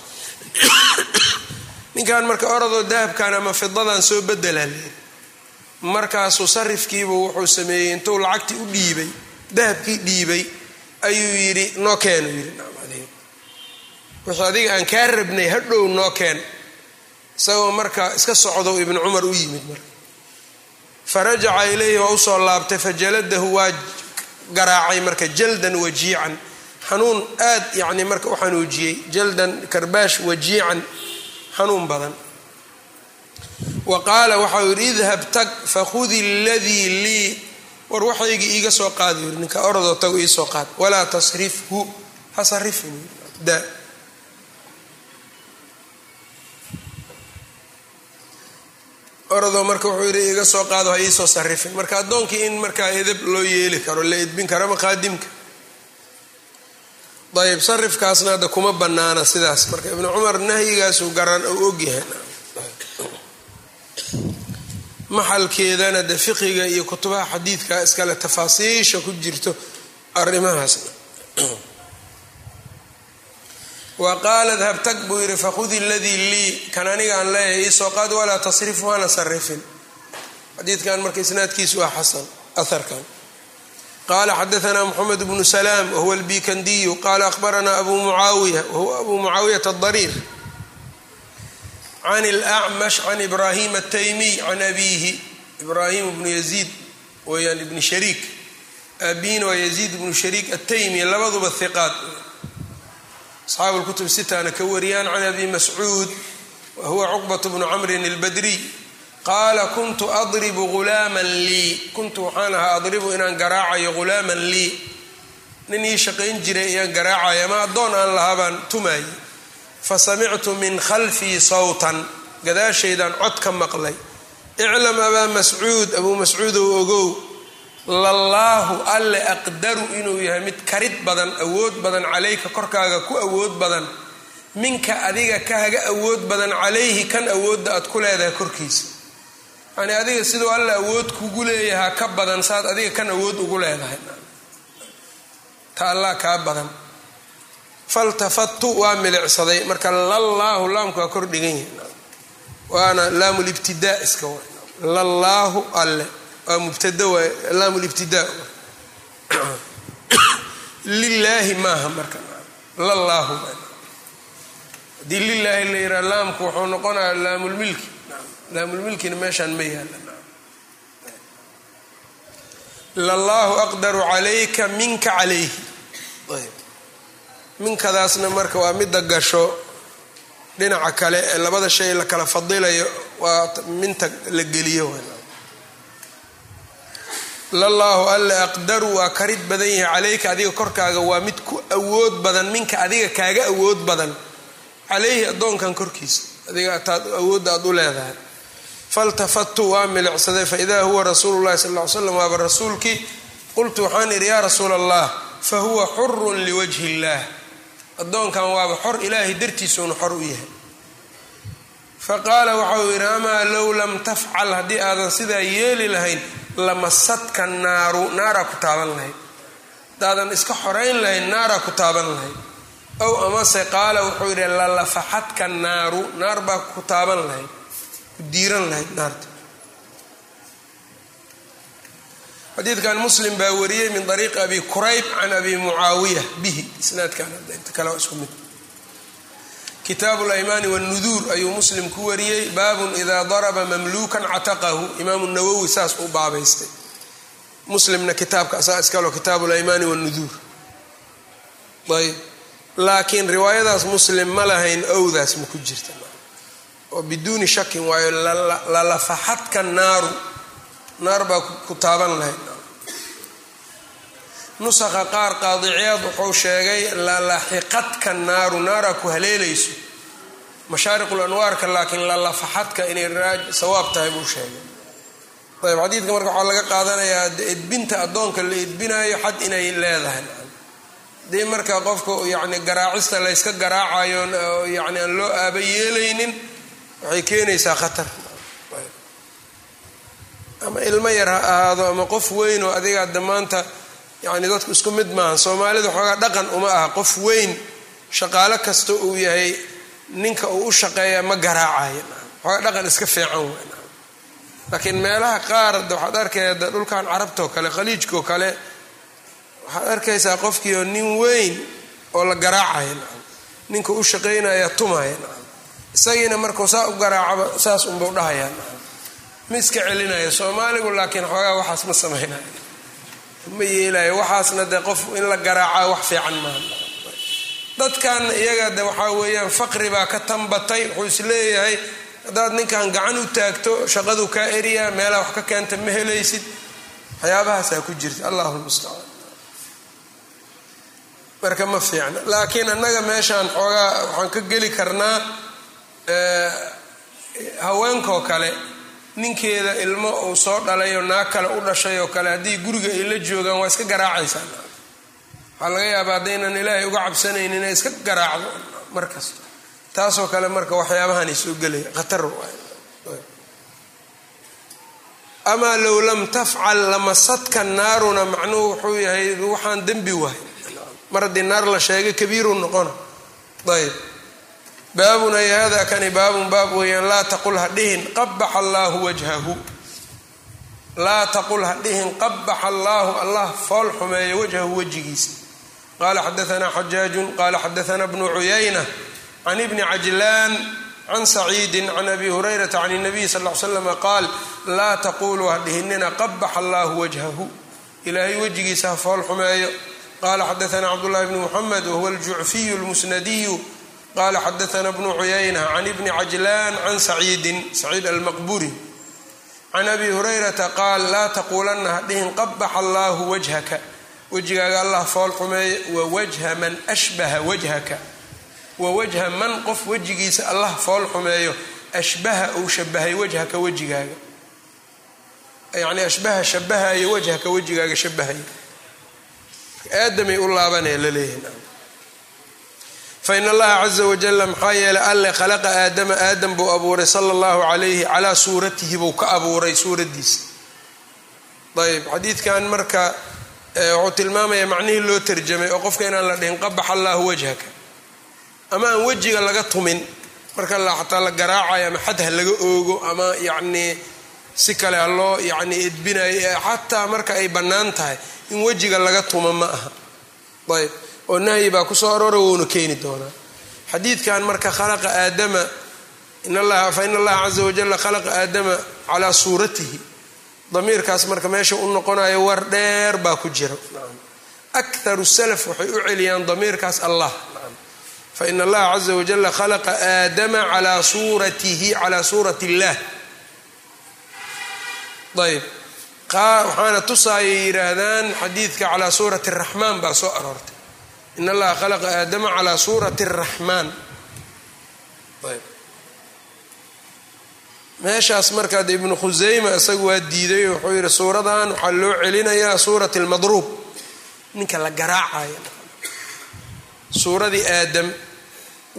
ninkan marka orodoo dahabkan ama fidadan soo bedelaa markaasuu sarifkiibu wuxuu sameeyey intuu lacagtii u dhiibay dahabkii dhiibay ayuu yidhi noo keen yidhi. Wixii adiga. Aan kaa rabnay hadhow noo keen. Isagoo marka iska socdo ibnu cumar u yimid marka. Farajaca ilayhi waa u soo laabtay fajaladahu waa garaacay marka jaldan wajiican. Xanuun aad yacni marka u xanuujiyey jaldan karbaash wajiican xanuun badan. Wa qaala waxau yidhi idhab tag fakhudi ladii lii war waxaygii iiga soo qaada yiri ninka orodoo tago iisoo qaad. Walaa tasrifhu ha sarifin da. Orodoo marka wuxuu yidhi iiga soo qaado ha iisoo sarifin. Marka addoonkii in markaa edab loo yeeli karo la edbin karo maqaadimka ayb sarifkaasna hadda kuma banaana sidaas. Marka ibnu cumar nahyigaasuu garan ou ogyahay maxalkeedana de fiqiga iyo kutubaha xadiidka iskale tafaasiisha ku jirto arrimahaasna wa qaala dhab tag buu yidhi fakhudi ladii lii kan aniga aan leeyahay iisoo qaad walaa tasrifu hana sarifin. Xadiidkan marka isnaadkiisu waa xasan aharkan qala xadaana mxamed bnu slaam wahuwa lbikandiyu qala ahbarana abu muaawiya wahuwa abu mucaawiyat adariir can lacmash can ibrahim ataymiy can abiihi ibrahim bnu yaziid weyaan ibn shariik abiin waa yaziid ibnu shariik ataymi labaduba hiqaad asxaabu lkutub sitana ka wariyaan can abi mascuud wahuwa cuqbat bnu camrin albadriy qaala kuntu adribu ghulaaman lii. Kuntu waxaan ahaa adribu inaan garaacayo ghulaaman lii. Nin ii shaqayn jiray ayaan garaacaya ama addoon aan lahaa baan tumaayay fa samictu min khalfii sawtan. Gadaashaydaan cod ka maqlay. Iclam abaa mascuud abuu mascuudow ogow. Lallaahu alle aqdaru inuu yahay mid karid badan awood badan calayka korkaaga ku awood badan. Minka adiga kahaga awood badan calayhi kan awoodda aad ku leedahay korkiisa yani adiga siduu alle awood kugu leeyahaa ka badan saad adiga kan awood ugu leedahay. Ta allah kaa badan. Faltafattu waa milicsaday. Marka lallaahu laamku waa kor dhigan yahay. Waana laamulibtidaa iska wa lallaahu alle. Waa mubtada waay laamulibtidaa lilaahi maaha marka. Lallaahu haddii lilaahi la yidhaha laamku wuxuu noqonayaa laamulmilki laamulmilkina meeshaan ma yaalla lallaahu aqdaru calayka minka calayhi. Minkadaasna marka waa midda gasho dhinaca kale ee labada shay la kala fadilayo waa minta la geliyo. Lallaahu alle aqdaru waa karid badan yahay calayka adiga korkaaga waa mid ku awood badan minka adiga kaaga awood badan. Calayhi addoonkan korkiisa adiga taad awoodda aad u leedahay faltafattu waa milicsaday faidaa huwa rasuulu llahi sal ly slam waaba rasuulkii qultu waxaan idhi yaa rasuula allah fa huwa xurun liwajhi illaah addoonkan waaba xor ilaahay dartiisuuna xor u yahay fa qaala waxau yidhi amaa low lam tafcal haddii aadan sidaa yeeli lahayn lamasadka naaru naaraa ku taaban lahayd hadaadan iska xorayn lahayn naaraa ku taaban lahayd ow amase qaala wuxuu yidhi lalafaxadka naaru naar baa ku taaban lahayd diiran lahayd naarta xadiidkan muslim baa wariyey min ariiqi abi kurayb can abi mucaawiya bihi. Isnaadkan inta kale isku mid. Kitaabu laymaani wاnuduur ayuu muslim ku wariyey baabun idaa daraba mamluukan cataqahu. Imaamu nawowi saas u baabaystay. Muslimna kitaabka asaa iskalo kitaabu laymaani wاnuduur ayb laakiin riwaayadaas muslim ma lahayn owdaas ma ku jirta oo biduuni shakin waayo lalafaxadka naaru naar baa ku taaban lahayd. Nusakha qaar qaadiciyaad wuxuu sheegay lalaxiqadka naaru naaraa ku haleelayso mashaariqul anwaarka laakiin lalafaxadka inay sawaab tahay buu sheegay. Ayb xadiidka marka waxaa laga qaadanayaa edbinta addoonka la edbinayo xad inay leedahay. Dii marka qofka yani garaacista layska garaacayo yani aan loo aaba yeelaynin waxay keenaysaa khatar. Ama ilmo yar ha ahaado ama qof weyn oo adiga damaanta yani dadku isku mid maaha soomaalida xoogaa dhaqan uma aha. Qof weyn shaqaalo kasta uu yahay ninka uu u shaqeeya ma garaacayo xoogaa dhaqan iska fiican w laakiin meelaha qaar waxaad arkaya dhulkan carabtao kale khaliijkao kale waxaad arkaysaa qofkiioo nin weyn oo la garaacayo ninka u shaqaynaya tumaya isagiina markuu saa u garaacaba saas unbau dhahaya ma iska celinayo soomaaligu laakiin xoogaa waxaas ma samaynayo ma yeelayo waxaasna dee qof in la garaacaa wax fiican maaha dadkan iyaga de waxaa weeyaan faqri baa ka tambatay wuxuu is leeyahay haddaad ninkan gacan u taagto shaqadu kaa eriyaa meelaa wax ka keenta ma helaysid. Waxyaabahaasaa ku jirta allahu lmustacaan marka ma fiicna laakiin annaga meeshaan xoogaa waxaan ka geli karnaa haweenkoo kale ninkeeda ilmo uu soo dhalay oo naag kale u dhashay oo kale haddii guriga ay la joogaan waa iska garaacaysaa. Waxaa laga yaabaa haddaynan ilaahay uga cabsanaynin inay iska garaacdo markasta taasoo kale marka waxyaabahanay soo gelaya khatar amaa low lam tafcal lamasadka naaruna macnuhu wuxuu yahay waxaan dembi wahay. Mar haddii naar la sheegay kabiiru noqona. Ayb baabun ay hada kani baabun baab weeyaan laa taqul ha dhihin qabaxa allaahu wajhahu. Laa taqul ha dhihin qabaxa allaahu allah fool xumeeya wajhahu wejigiisa. Qala xadaanaa xajaajun qala xadaanaa bnu cuyayna can ibni cajlaan can saciidi can abi hurayrata can الnabiy sal ly slama qaal laa taquluu hadhihinina qabax allahu wajhahu. Ilaahay wejigiisa ha fool xumeeyo. Qala xadaana cabdullahi bni muxamed wahuwa aljucfiyu lmusnadiyu qala xadaana bnu cuyayna can ibni cajlaan can saciidin saciid almaqburi can abi hurayrata qaal laa taquulanna hadhihin qabax allahu wajhaka wejigaaga allah fool xumeeyo wawajha man ashbaha wajhaka wawajha man qof wejigiisa allah fool xumeeyo ashbaha uu shabahay wajhaka wejigaaga yani ashbaha shabahayo wajhaka wejigaaga shabahayo aadamay u laabanaya la leeyahay fain allaha caza wajala maxaa yeelay alle khalaqa aadama aadam buu abuuray sala allahu calayhi calaa suuratihi buu ka abuuray suuraddiisa ayb xadiidkan marka wuxuu tilmaamayaa macnihii loo tarjamay oo qofka inaan la dhihin qabax allahu wajhaka ama aan wejiga laga tumin marka xataa la garaacayo ama xad ha laga oogo ama yacnii si kale ha loo yacni edbinayo xataa marka ay bannaan tahay in wejiga laga tuma ma aha ayb oo nahyi baa ku soo aroora wouna keeni doonaa. Xadiidkan marka khalaqa aadama fa in allaha caza wajalla khalaqa aadama calaa suuratihi. Damiirkaas marka meesha u noqonayo war dheer baa ku jira. Akharu salaf waxay u celiyaan damiirkaas allah. Fa in allaha caza wajalla khalaqa aadama calaa suuratihi calaa suurati illah ayb waxaana tusaayay yidhaahdaan xadiidka calaa suurati araxmaan baa soo aroortay in allaha khalaqa aadama calaa suurati araxmaan meeshaas markaad ibnu khusayma isagu waa diiday wuxuu yidhi suuradan waxaa loo celinayaa suurati almadruub ninka la garaacayo suuradii aadam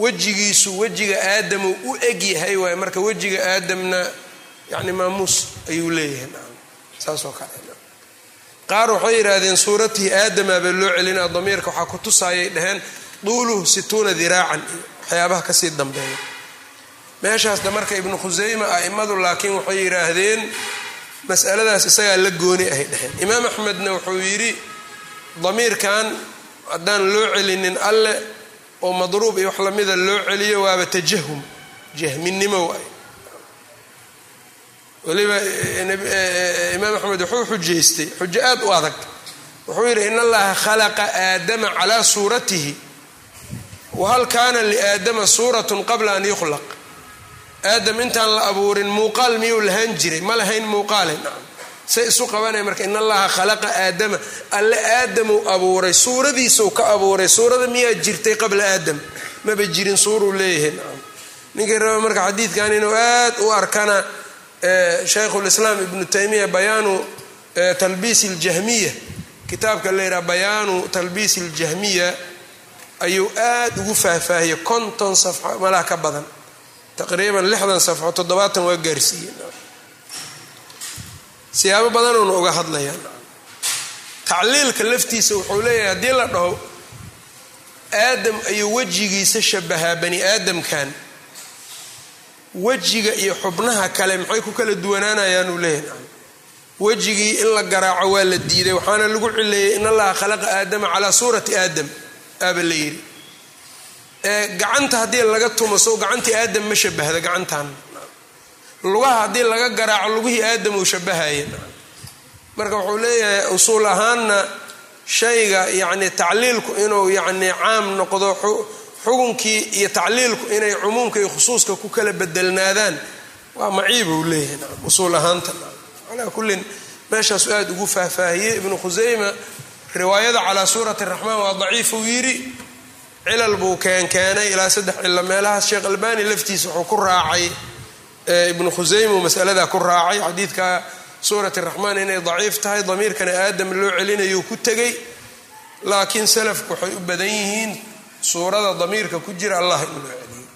wejigiisu wejiga aadamu u eg yahay waaye marka wejiga aadamna yani maamuus ayuu leeyahay saasoo kale qaar waxay yidhaahdeen suuratii aadama baa loo celinaa damiirka waxaa ku tusaayay dhaheen duuluhu situuna diraacan. Iyo waxyaabaha ka sii dambeeya. Meeshaasna marka ibnu khusayma a'immadu laakiin waxay yidhaahdeen masaladaas isagaa la gooni ahay dheheen imaam axmedna wuxuu yidhi damiirkan haddaan loo celinin alle oo madruub iyo wax lamida loo celiyo waaba tajahum jahminimo waay weliba imaam axmed wuxuu xujaystay xujo aad u adag. Wuxuu yidhi in allaha khalaqa aadama calaa suuratihi wahal kaana liaadama suuratun qabla an yukhlaq. Aadam intaan la abuurin muuqaal miyuu lahaan jiray? Ma lahayn muuqaale? Say isu qabanaya marka in allaha khalaqa aadama alle aadamuu abuuray suuradiisuu ka abuuray suurada miyaa jirtay qabla aadam? Maba jirin suuruu leeyahay. Ninkii raba marka xadiidkan inuu aad u arkana shaykhulislaam ibnu taymiya bayaanu talbiis اljahmiya kitaabka la yidhaha bayaanu talbiis اljahmiya ayuu aad ugu faahfaahiyey konton safxo malaha ka badan. Taqriiban lixdan safxo toddobaatan waa gaarsiiyey. Siyaabo badanuuna uga hadlayaan. Tacliilka laftiisa wuxuu leeyahay haddii la dhaho aadam ayuu wejigiisa shabahaa bani aadamkan wejiga iyo xubnaha kale maxay ku kala duwanaanayaan uu leeyahay? Wejigii in la garaaco waa la diiday waxaana lagu cileeyey in allaha khalaqa aadama calaa suurati aadam aaba la yidhi. Gacanta haddii laga tumo sow gacantii aadam ma shabahda gacantan. Lugaha haddii laga garaaco lugihii aadam uu shabahaya marka wuxuu leeyahay usuul ahaanna shayga yacni tacliilku inuu yacni caam noqdo xukunkii iyo tacliilku inay cumuumka iyo khusuuska ku kala bedelnaadaan waa maciib uu leeyahay usuul ahaanta calaa kullin meeshaasu aad ugu faahfaahiyey ibnu khusayma riwaayada calaa suurati raxmaan waa daciif uu yidhi cilal buu keenkeenay ilaa saddex cilo meelahaas sheekh albani laftiisa wuxuu ku raacay ibnu khusayma masaladaa ku raacay xadiidka suurat raxmaan inay daciif tahay damiirkana aadam loo celinayuu ku tegay laakiin salafku waxay u badan yihiin suurada damiirka ku jira allah in loo celiyo.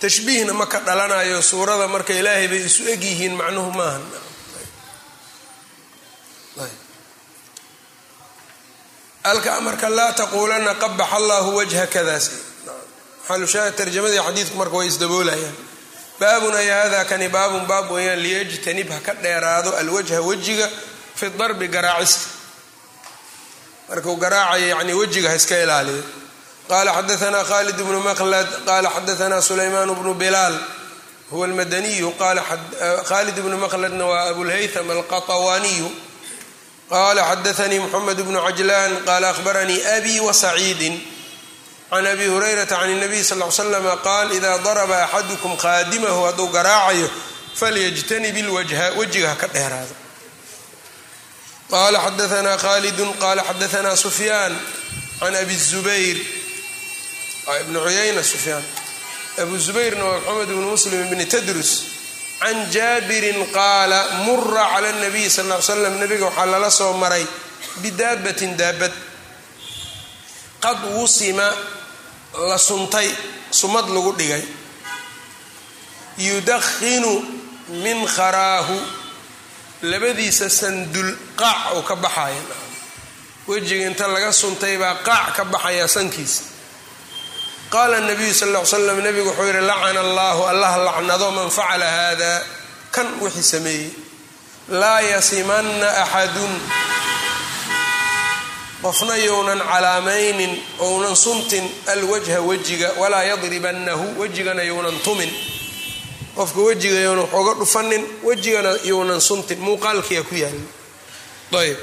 Tashbiihna ma ka dhalanayo suurada marka ilaahay bay isu eg yihiin macnuhu maaha alka marka laa taquulanna qabax allahu wajha kadaas xalushaahid tarjamadii xadiidku marka way isdaboolayaan baabun ay hada kani baabun baab weeyaan liyajtanib ha ka dheeraado alwajha wejiga fi darbi garaacista markuu garaacaya yacnii wejiga ha iska ilaaliyo qaala xadaanaa khaalid bnu maqlad qaala xadaanaa sulaymaan bnu bilaal huwa almadaniyu qaala eh, khaalid bnu maqladna waa abulhaytham alqatawaaniyu qaala xadaanii moxamed bnu cajlaan qaala ahbaranii abi wa saciidin. Can abi hurayrata can اnabiy sal l slam qaal ida daraba axadukum khaadimahu hadduu garaacayo falyajtanib ilwajha wejiga ha ka dheeraado qala xadaana khalidu qala xadaana sufyaan can abi zubayr ibn cuyayna sufyaan abu zubayrna waa maxamed bnu muslim bni tadrus can jaabirin qaala mura cala اnabiy sal l slam nabiga waxaa lala soo maray bidaabatin daabad qad wusima la suntay sumad lagu dhigay yudakhinu min kharaahu labadiisa sandul qaac uu ka baxaya wejiga inta laga suntay baa qaac ka baxaya sankiisa. Qaala nabiyu sal l slam nabigu wuxuu yihi lacana allahu allah lacnado man facala hada kan wixii sameeyey. Laa yasimanna axadun. Qofna younan calaamaynin ounan suntin alwajha wejiga walaa yadribannahu. Wejigana younan tumin qofka wejiga younan waxooga dhufanin wejigana younan suntin muuqaalkiia ku yaalla ayb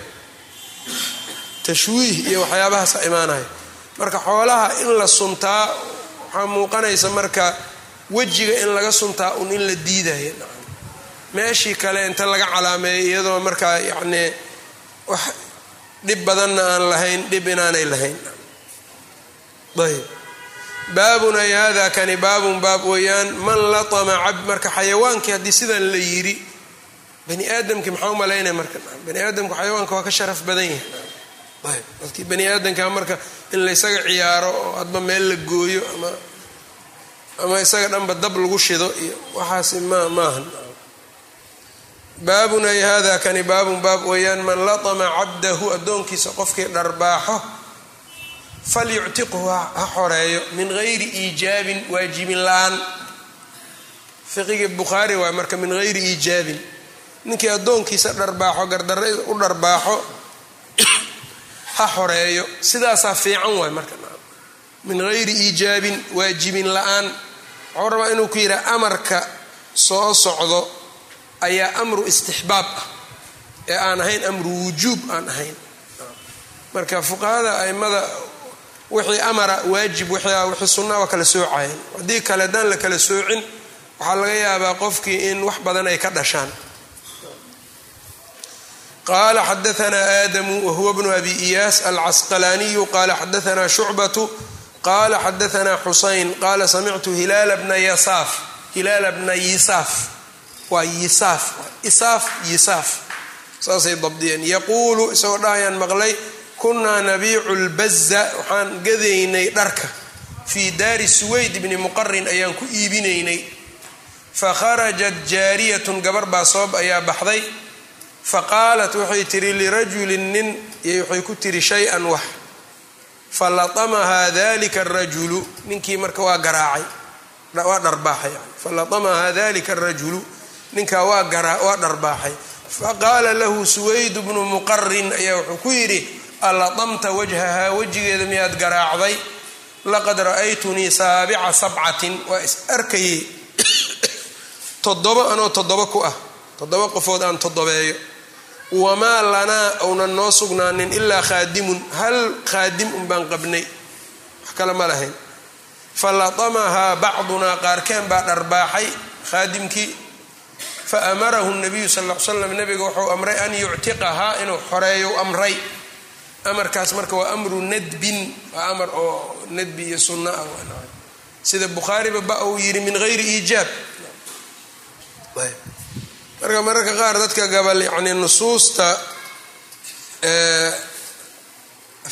tashwiih iyo waxyaabahaasa imaanaya marka xoolaha in la suntaa waxaa muuqanaysa marka wejiga in laga suntaa un in la diidaya meeshii kale inta laga calaameeyo iyadoo markaa yacnii wax dhib badanna aan lahayn dhib inaanay lahayn. Ayb baabun ay hada kani baabun baab weeyaan man latama cab marka xayawaankii haddii sidan la yidhi bani aadamkii maxaa u malaynaya marka bani aadamku xayawaanka waa ka sharaf badan yahay. Dadkii bani aadamka marka in laysaga ciyaaro oo hadba meel la gooyo ama ama isaga dhanba dab lagu shido iyo waxaasi ma maahan. Baabun ay hada kani baabun baab weeyaan man latama cabdahu addoonkiisa qofkii dharbaaxo falyuctiqhu ha xoreeyo min gayri iijaabin waajibin la'aan fiqigii bukhaari waay marka min gayri iijaabin ninkii addoonkiisa dharbaaxo gardarra u dharbaaxo ha xoreeyo sidaasaa fiican waay marka min gayri iijaabin waajibin la'aan waxuu rabaa inuu ku yidhaha amarka soo socdo ayaa amru istixbaab ah ee aan ahayn amru wujuub aan ahayn marka fuqahada aimada wixii amara waajib wixii sunna waa kala soocayeen haddii kale haddaan la kala soocin waxaa laga yaabaa qofkii in wax badan ay ka dhashaan. Qala xadaana aadamu wahuwa bnu abi iyaas alcasqalaaniyu qala xadaana shucbatu qala xadaana xusayn qala samictu hilaala bna yasaaf hilaala bna yisaaf. Waa yisaaf isaaf yisaaf. Saasay dabdiyeen. Yaquulu isagoo dhahayaan maqlay kunaa nabiicu lbaza waxaan gadaynay dharka. Fii daari suwayd bni muqarin ayaan ku iibinaynay. Fakharajat jaariyatun gabar baa soob ayaa baxday. Faqaalat waxay tihi lirajulin nin iyo waxay ku tiri shay-an wax. Falatamahaa dalika arajulu ninkii marka waa garaacay waa dharbaaxay falatamahaa dalika arajulu ninkaa waa dharbaaxay. Faqaala lahu suwayd bnu muqarin ayaa wuxuu ku yidhi alatamta wajhahaa wejigeeda miyaad garaacday? Laqad ra'aytunii saabica sabcatin. Waa is arkayey toddoba anoo toddoba ku ah. Toddoba qofood aan toddobeeyo. Wamaa lanaa ounan noo sugnaanin ilaa khaadimun. Hal khaadim un baan qabnay. Wax kale ma lahayn. Falatamahaa bacdunaa qaarkeen baa dharbaaxay khaadimkii. Fa amarahu nabiyu sal l slam nabiga wuxuu amray an yuctiqahaa inuu xoreeyo amray amarkaas marka waa amru nadbin waa amar oo nadbi iyo sunna ah sida bukhaariba ba uu yidhi min gayri iijaab marka mararka qaar dadka gabal yani nusuusta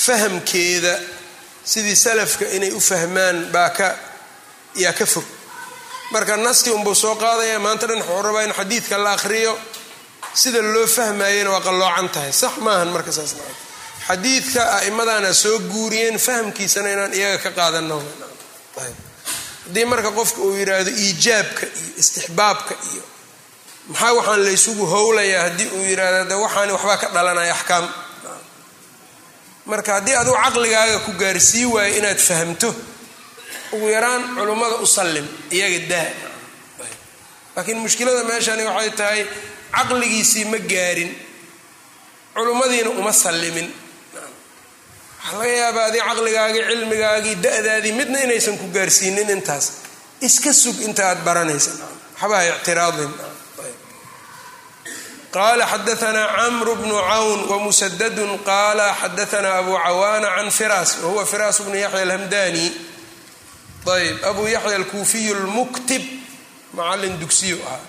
fahamkeeda sidii salafka inay u fahmaan baa ka yaa ka fog. Marka naskii unbuu soo qaadaya maanta dhan wuxuu rabaa in xadiidka la akhriyo. Sida loo fahmayena waa qalloocan tahay. Sax maahan marka saas xadiidka a'imadana soo guuriyeen fahamkiisana inaan iyaga ka qaadano haddii marka qofka uu yidhaahdo iijaabka iyo istixbaabka iyo maxaa waxaan laysugu howlayaa haddii uu yidhaahdo de waxaani waxbaa ka dhalanaya axkaam? Marka haddii aduu caqligaaga ku gaarsii waayo inaad fahamto ugu yaraan culummada u sallim iyaga daa. Laakiin mushkilada meeshani waxay tahay caqligiisii ma gaarin culummadiina uma sallimin waxaa laga yaabaa adii caqligaagii cilmigaagii da-daadii midna inaysan ku gaarsiinin intaas. Iska sug inta aad baranaysa waxbaha ictiraadin. Qala xadaanaa camru bnu cawn wamusadadun qaala xadaanaa abu cawaana can firas wahuwa firas bnu yaxya alhamdani ayb abu yaxya alkuufiyu lmuktib macalin dugsiyu ahaa.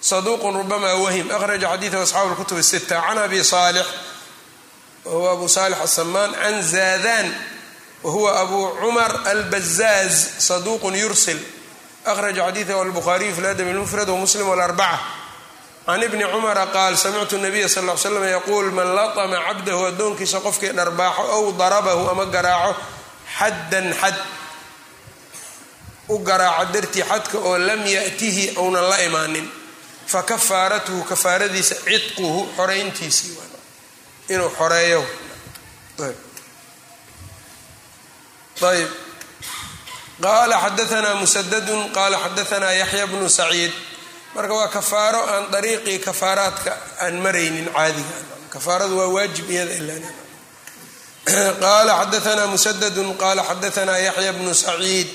Saduuqun rubama wahim. Akhraja xadiidahu asxaabu lkutub sita can abi saalix wahuwa abu saalix asamaan can zaadan wahuwa abu cumar albazaaz saduuqun yursil akhraja xadiidahu albukhaariyu fi ladab lmufrad wamuslim wlarbaca can ibni cumara qaal samictu nabiya sal l slam yaquul man latama cabdahu addoonkiisa qofkii dharbaaxo ow darabahu ama garaaco xaddan xad u garaaco dartii xadka oo lam yatihi ounan la imaanin fa kafaaratuhu kafaaradiisa cidquhu xorayntiisii inuu xoreeyo. Ayb. Qaala xadaanaa musadadun qaala xadaanaa yaxya bnu saciid. Marka waa kafaaro aan dariiqii kafaaraadka aan maraynin caadiga. Kafaaradu waa waajib iyada qaala xadaanaa musadadun qaala xadaanaa yaxya bnu saciid.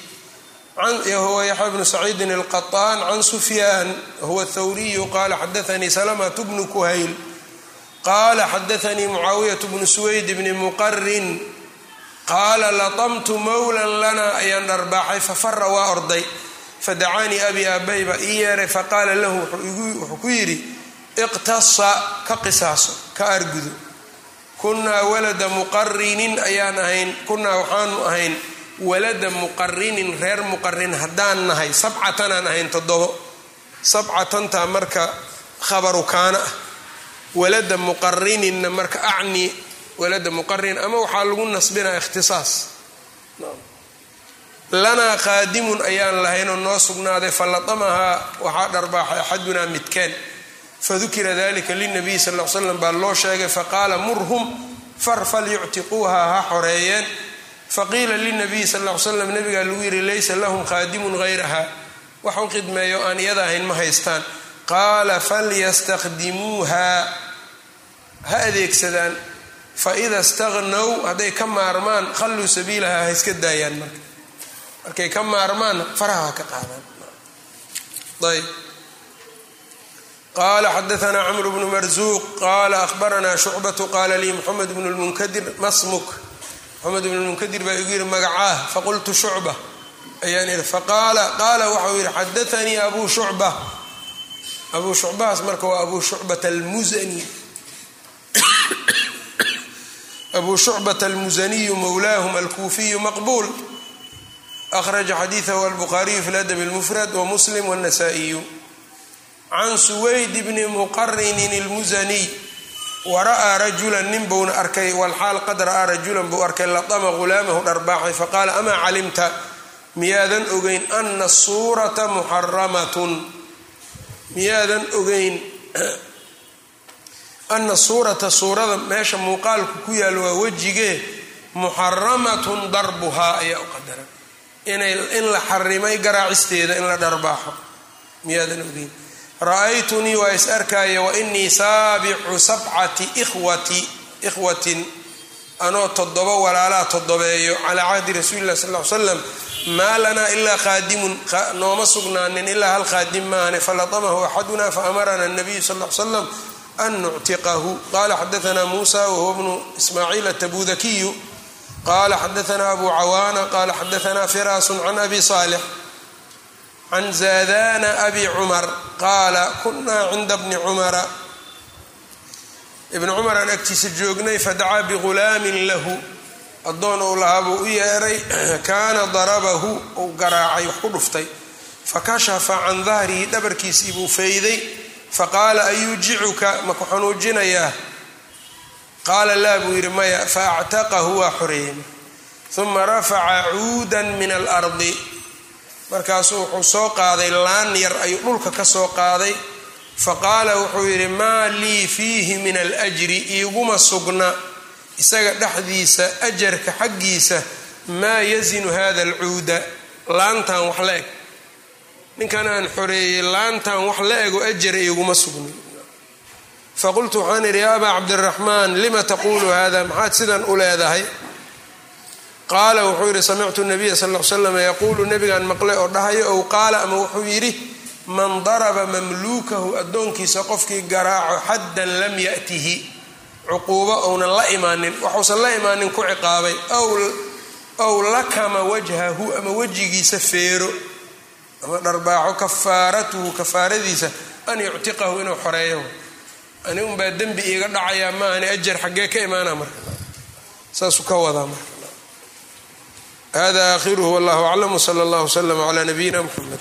Huwa yaxya bnu saciidin alqaطaan can sufyaan wahuwa athawriyu qaala xadaanii salamatu bnu kuhayl qaala xadaanii mucaawiyat bnu suweyd bni muqarin qaala latamtu mowlan lana ayaan dharbaaxay fafara waa orday fadacaanii abi aabay baa ii yeeray faqaala lahu wuxuu ku yidhi iqtasa ka qisaaso ka argudo kunnaa walada muqarinin ayaan ahayn kunnaa waxaanu ahayn walada muqarinin reer muqarin haddaan nahay sabcatanaan ahayn toddobo sabcatantaa marka khabaru kaana ah walada muqarininna marka acni walada muqarin ama waxaa lagu nasbinaa ikhtisaas. Lanaa qaadimun ayaan lahaynoo noo sugnaaday falatamahaa waxaa dharbaaxay axadunaa midkeen. Fadukira dalika linabiy sal l slam baa loo sheegay faqaala murhum far falyuctiquuha ha xoreeyeen. Faqiila linabiyi sal l slam nabigaa lagu yidhi laysa lahum qaadimun hayraha wax u khidmeeyo aan iyada ahayn ma haystaan qaala falyastakdimuuha ha adeegsadaan. Faida staqnow hadday ka maarmaan khalluu sabiilaha ha iska daayaan marka. Markay ka maarmaan faraha ha ka qaadaan. Ayb qala xadaanaa cmr bnu marzuuq qala ahbaranaa shucbatu qaala lii masmuk moxamed bnu lmunkadir shucba abuu shucbahaas marka waa abu shucbata almusani abu shucbata almusaniyu mowlaahum alkuufiyu maqbuul akhraja xadiidahu albukhaariyu fi ladab اlmufrad wamuslim wاnasaa'iyu can suwayd bni muqarinin اlmusaniy wara'aa rajulan nin buuna arkay walxaal qad ra'aa rajulan buu arkay latama ghulaamahu dharbaaxay faqaala amaa calimta miyaadan ogeyn ana suurata muxaramatun miyaadan ogeyn ana suurata suurada meesha muuqaalku ku yaalo waa wejigee muxaramatun darbuhaa ayaa u qadaran in la xarimay garaacisteeda in la dharbaaxo miyaadan ogeyn. Ra'aytunii waa is arkaya wa inii saabicu sabcati ikhwati ikhwatin anoo toddoba walaalaa toddobeeyo calaa cahdi rasuuli lah sal l slam maa lanaa ilaa qaadimun nooma sugnaanin ilaa hal qaadim maahane falatamahu axaduna faamarana nabiyu sal l slam an nuctiqahu qala xadaanaa muusa wahuwa bnu ismaaciil atabudakiyu qala xadaanaa abu cawaana qala xadaanaa firaasun can abi saalix can zaadana abi cumar qaala kunaa cinda bni cumara ibni cumar aan agtiisa joognay fadacaa bigulaamin lahu addoon uu lahaa buu u yeeray kaana darabahu uu garaacay wax ku dhuftay. Fakashafa can dahrihi dhabarkiisii buu fayday. Faqaala ayuujicuka maku xanuujinayaa qaala laa buu yidhi maya. Faactaqahu waa xoreeyey uma rafaca cuudan min alardi markaasuu wuxuu soo qaaday laan yar ayuu dhulka ka soo qaaday. Fa qaala wuxuu yidhi maa lii fiihi min alajri iiguma sugna isaga dhexdiisa ajarka xaggiisa maa yazinu hada alcuuda? Laantan wax la eg. Ninkan aan xoreeyey laantan wax la ego ajara iguma sugnin faqultu waxaan idhi yaa abaa cabdiraxmaan lima taquulu hada maxaad sidan u leedahay? Qaala wuxuu yidhi samictu nabiya sal l slam yaquulu nabigaan maqlay oo dhahayo ow qaala ama wuxuu yidhi man daraba mamluukahu addoonkiisa qofkii garaaco xaddan lam ya'tihi cuquubo ounan la imaanin waxuusan la imaanin ku ciqaabay ow lakama wajhahu ama wejigiisa feero ama dharbaaxo kafaaratuhu kafaaradiisa an yuctiqahu inuu xoreeyo. Ani unbaa dembi iiga dhacayaa maahani ajar xaggee ka imaana marka. Saasuu ka wadaa marka. Hada aakhiruhu wallahu aclam wsala allah wslama cla nabiyina mxamed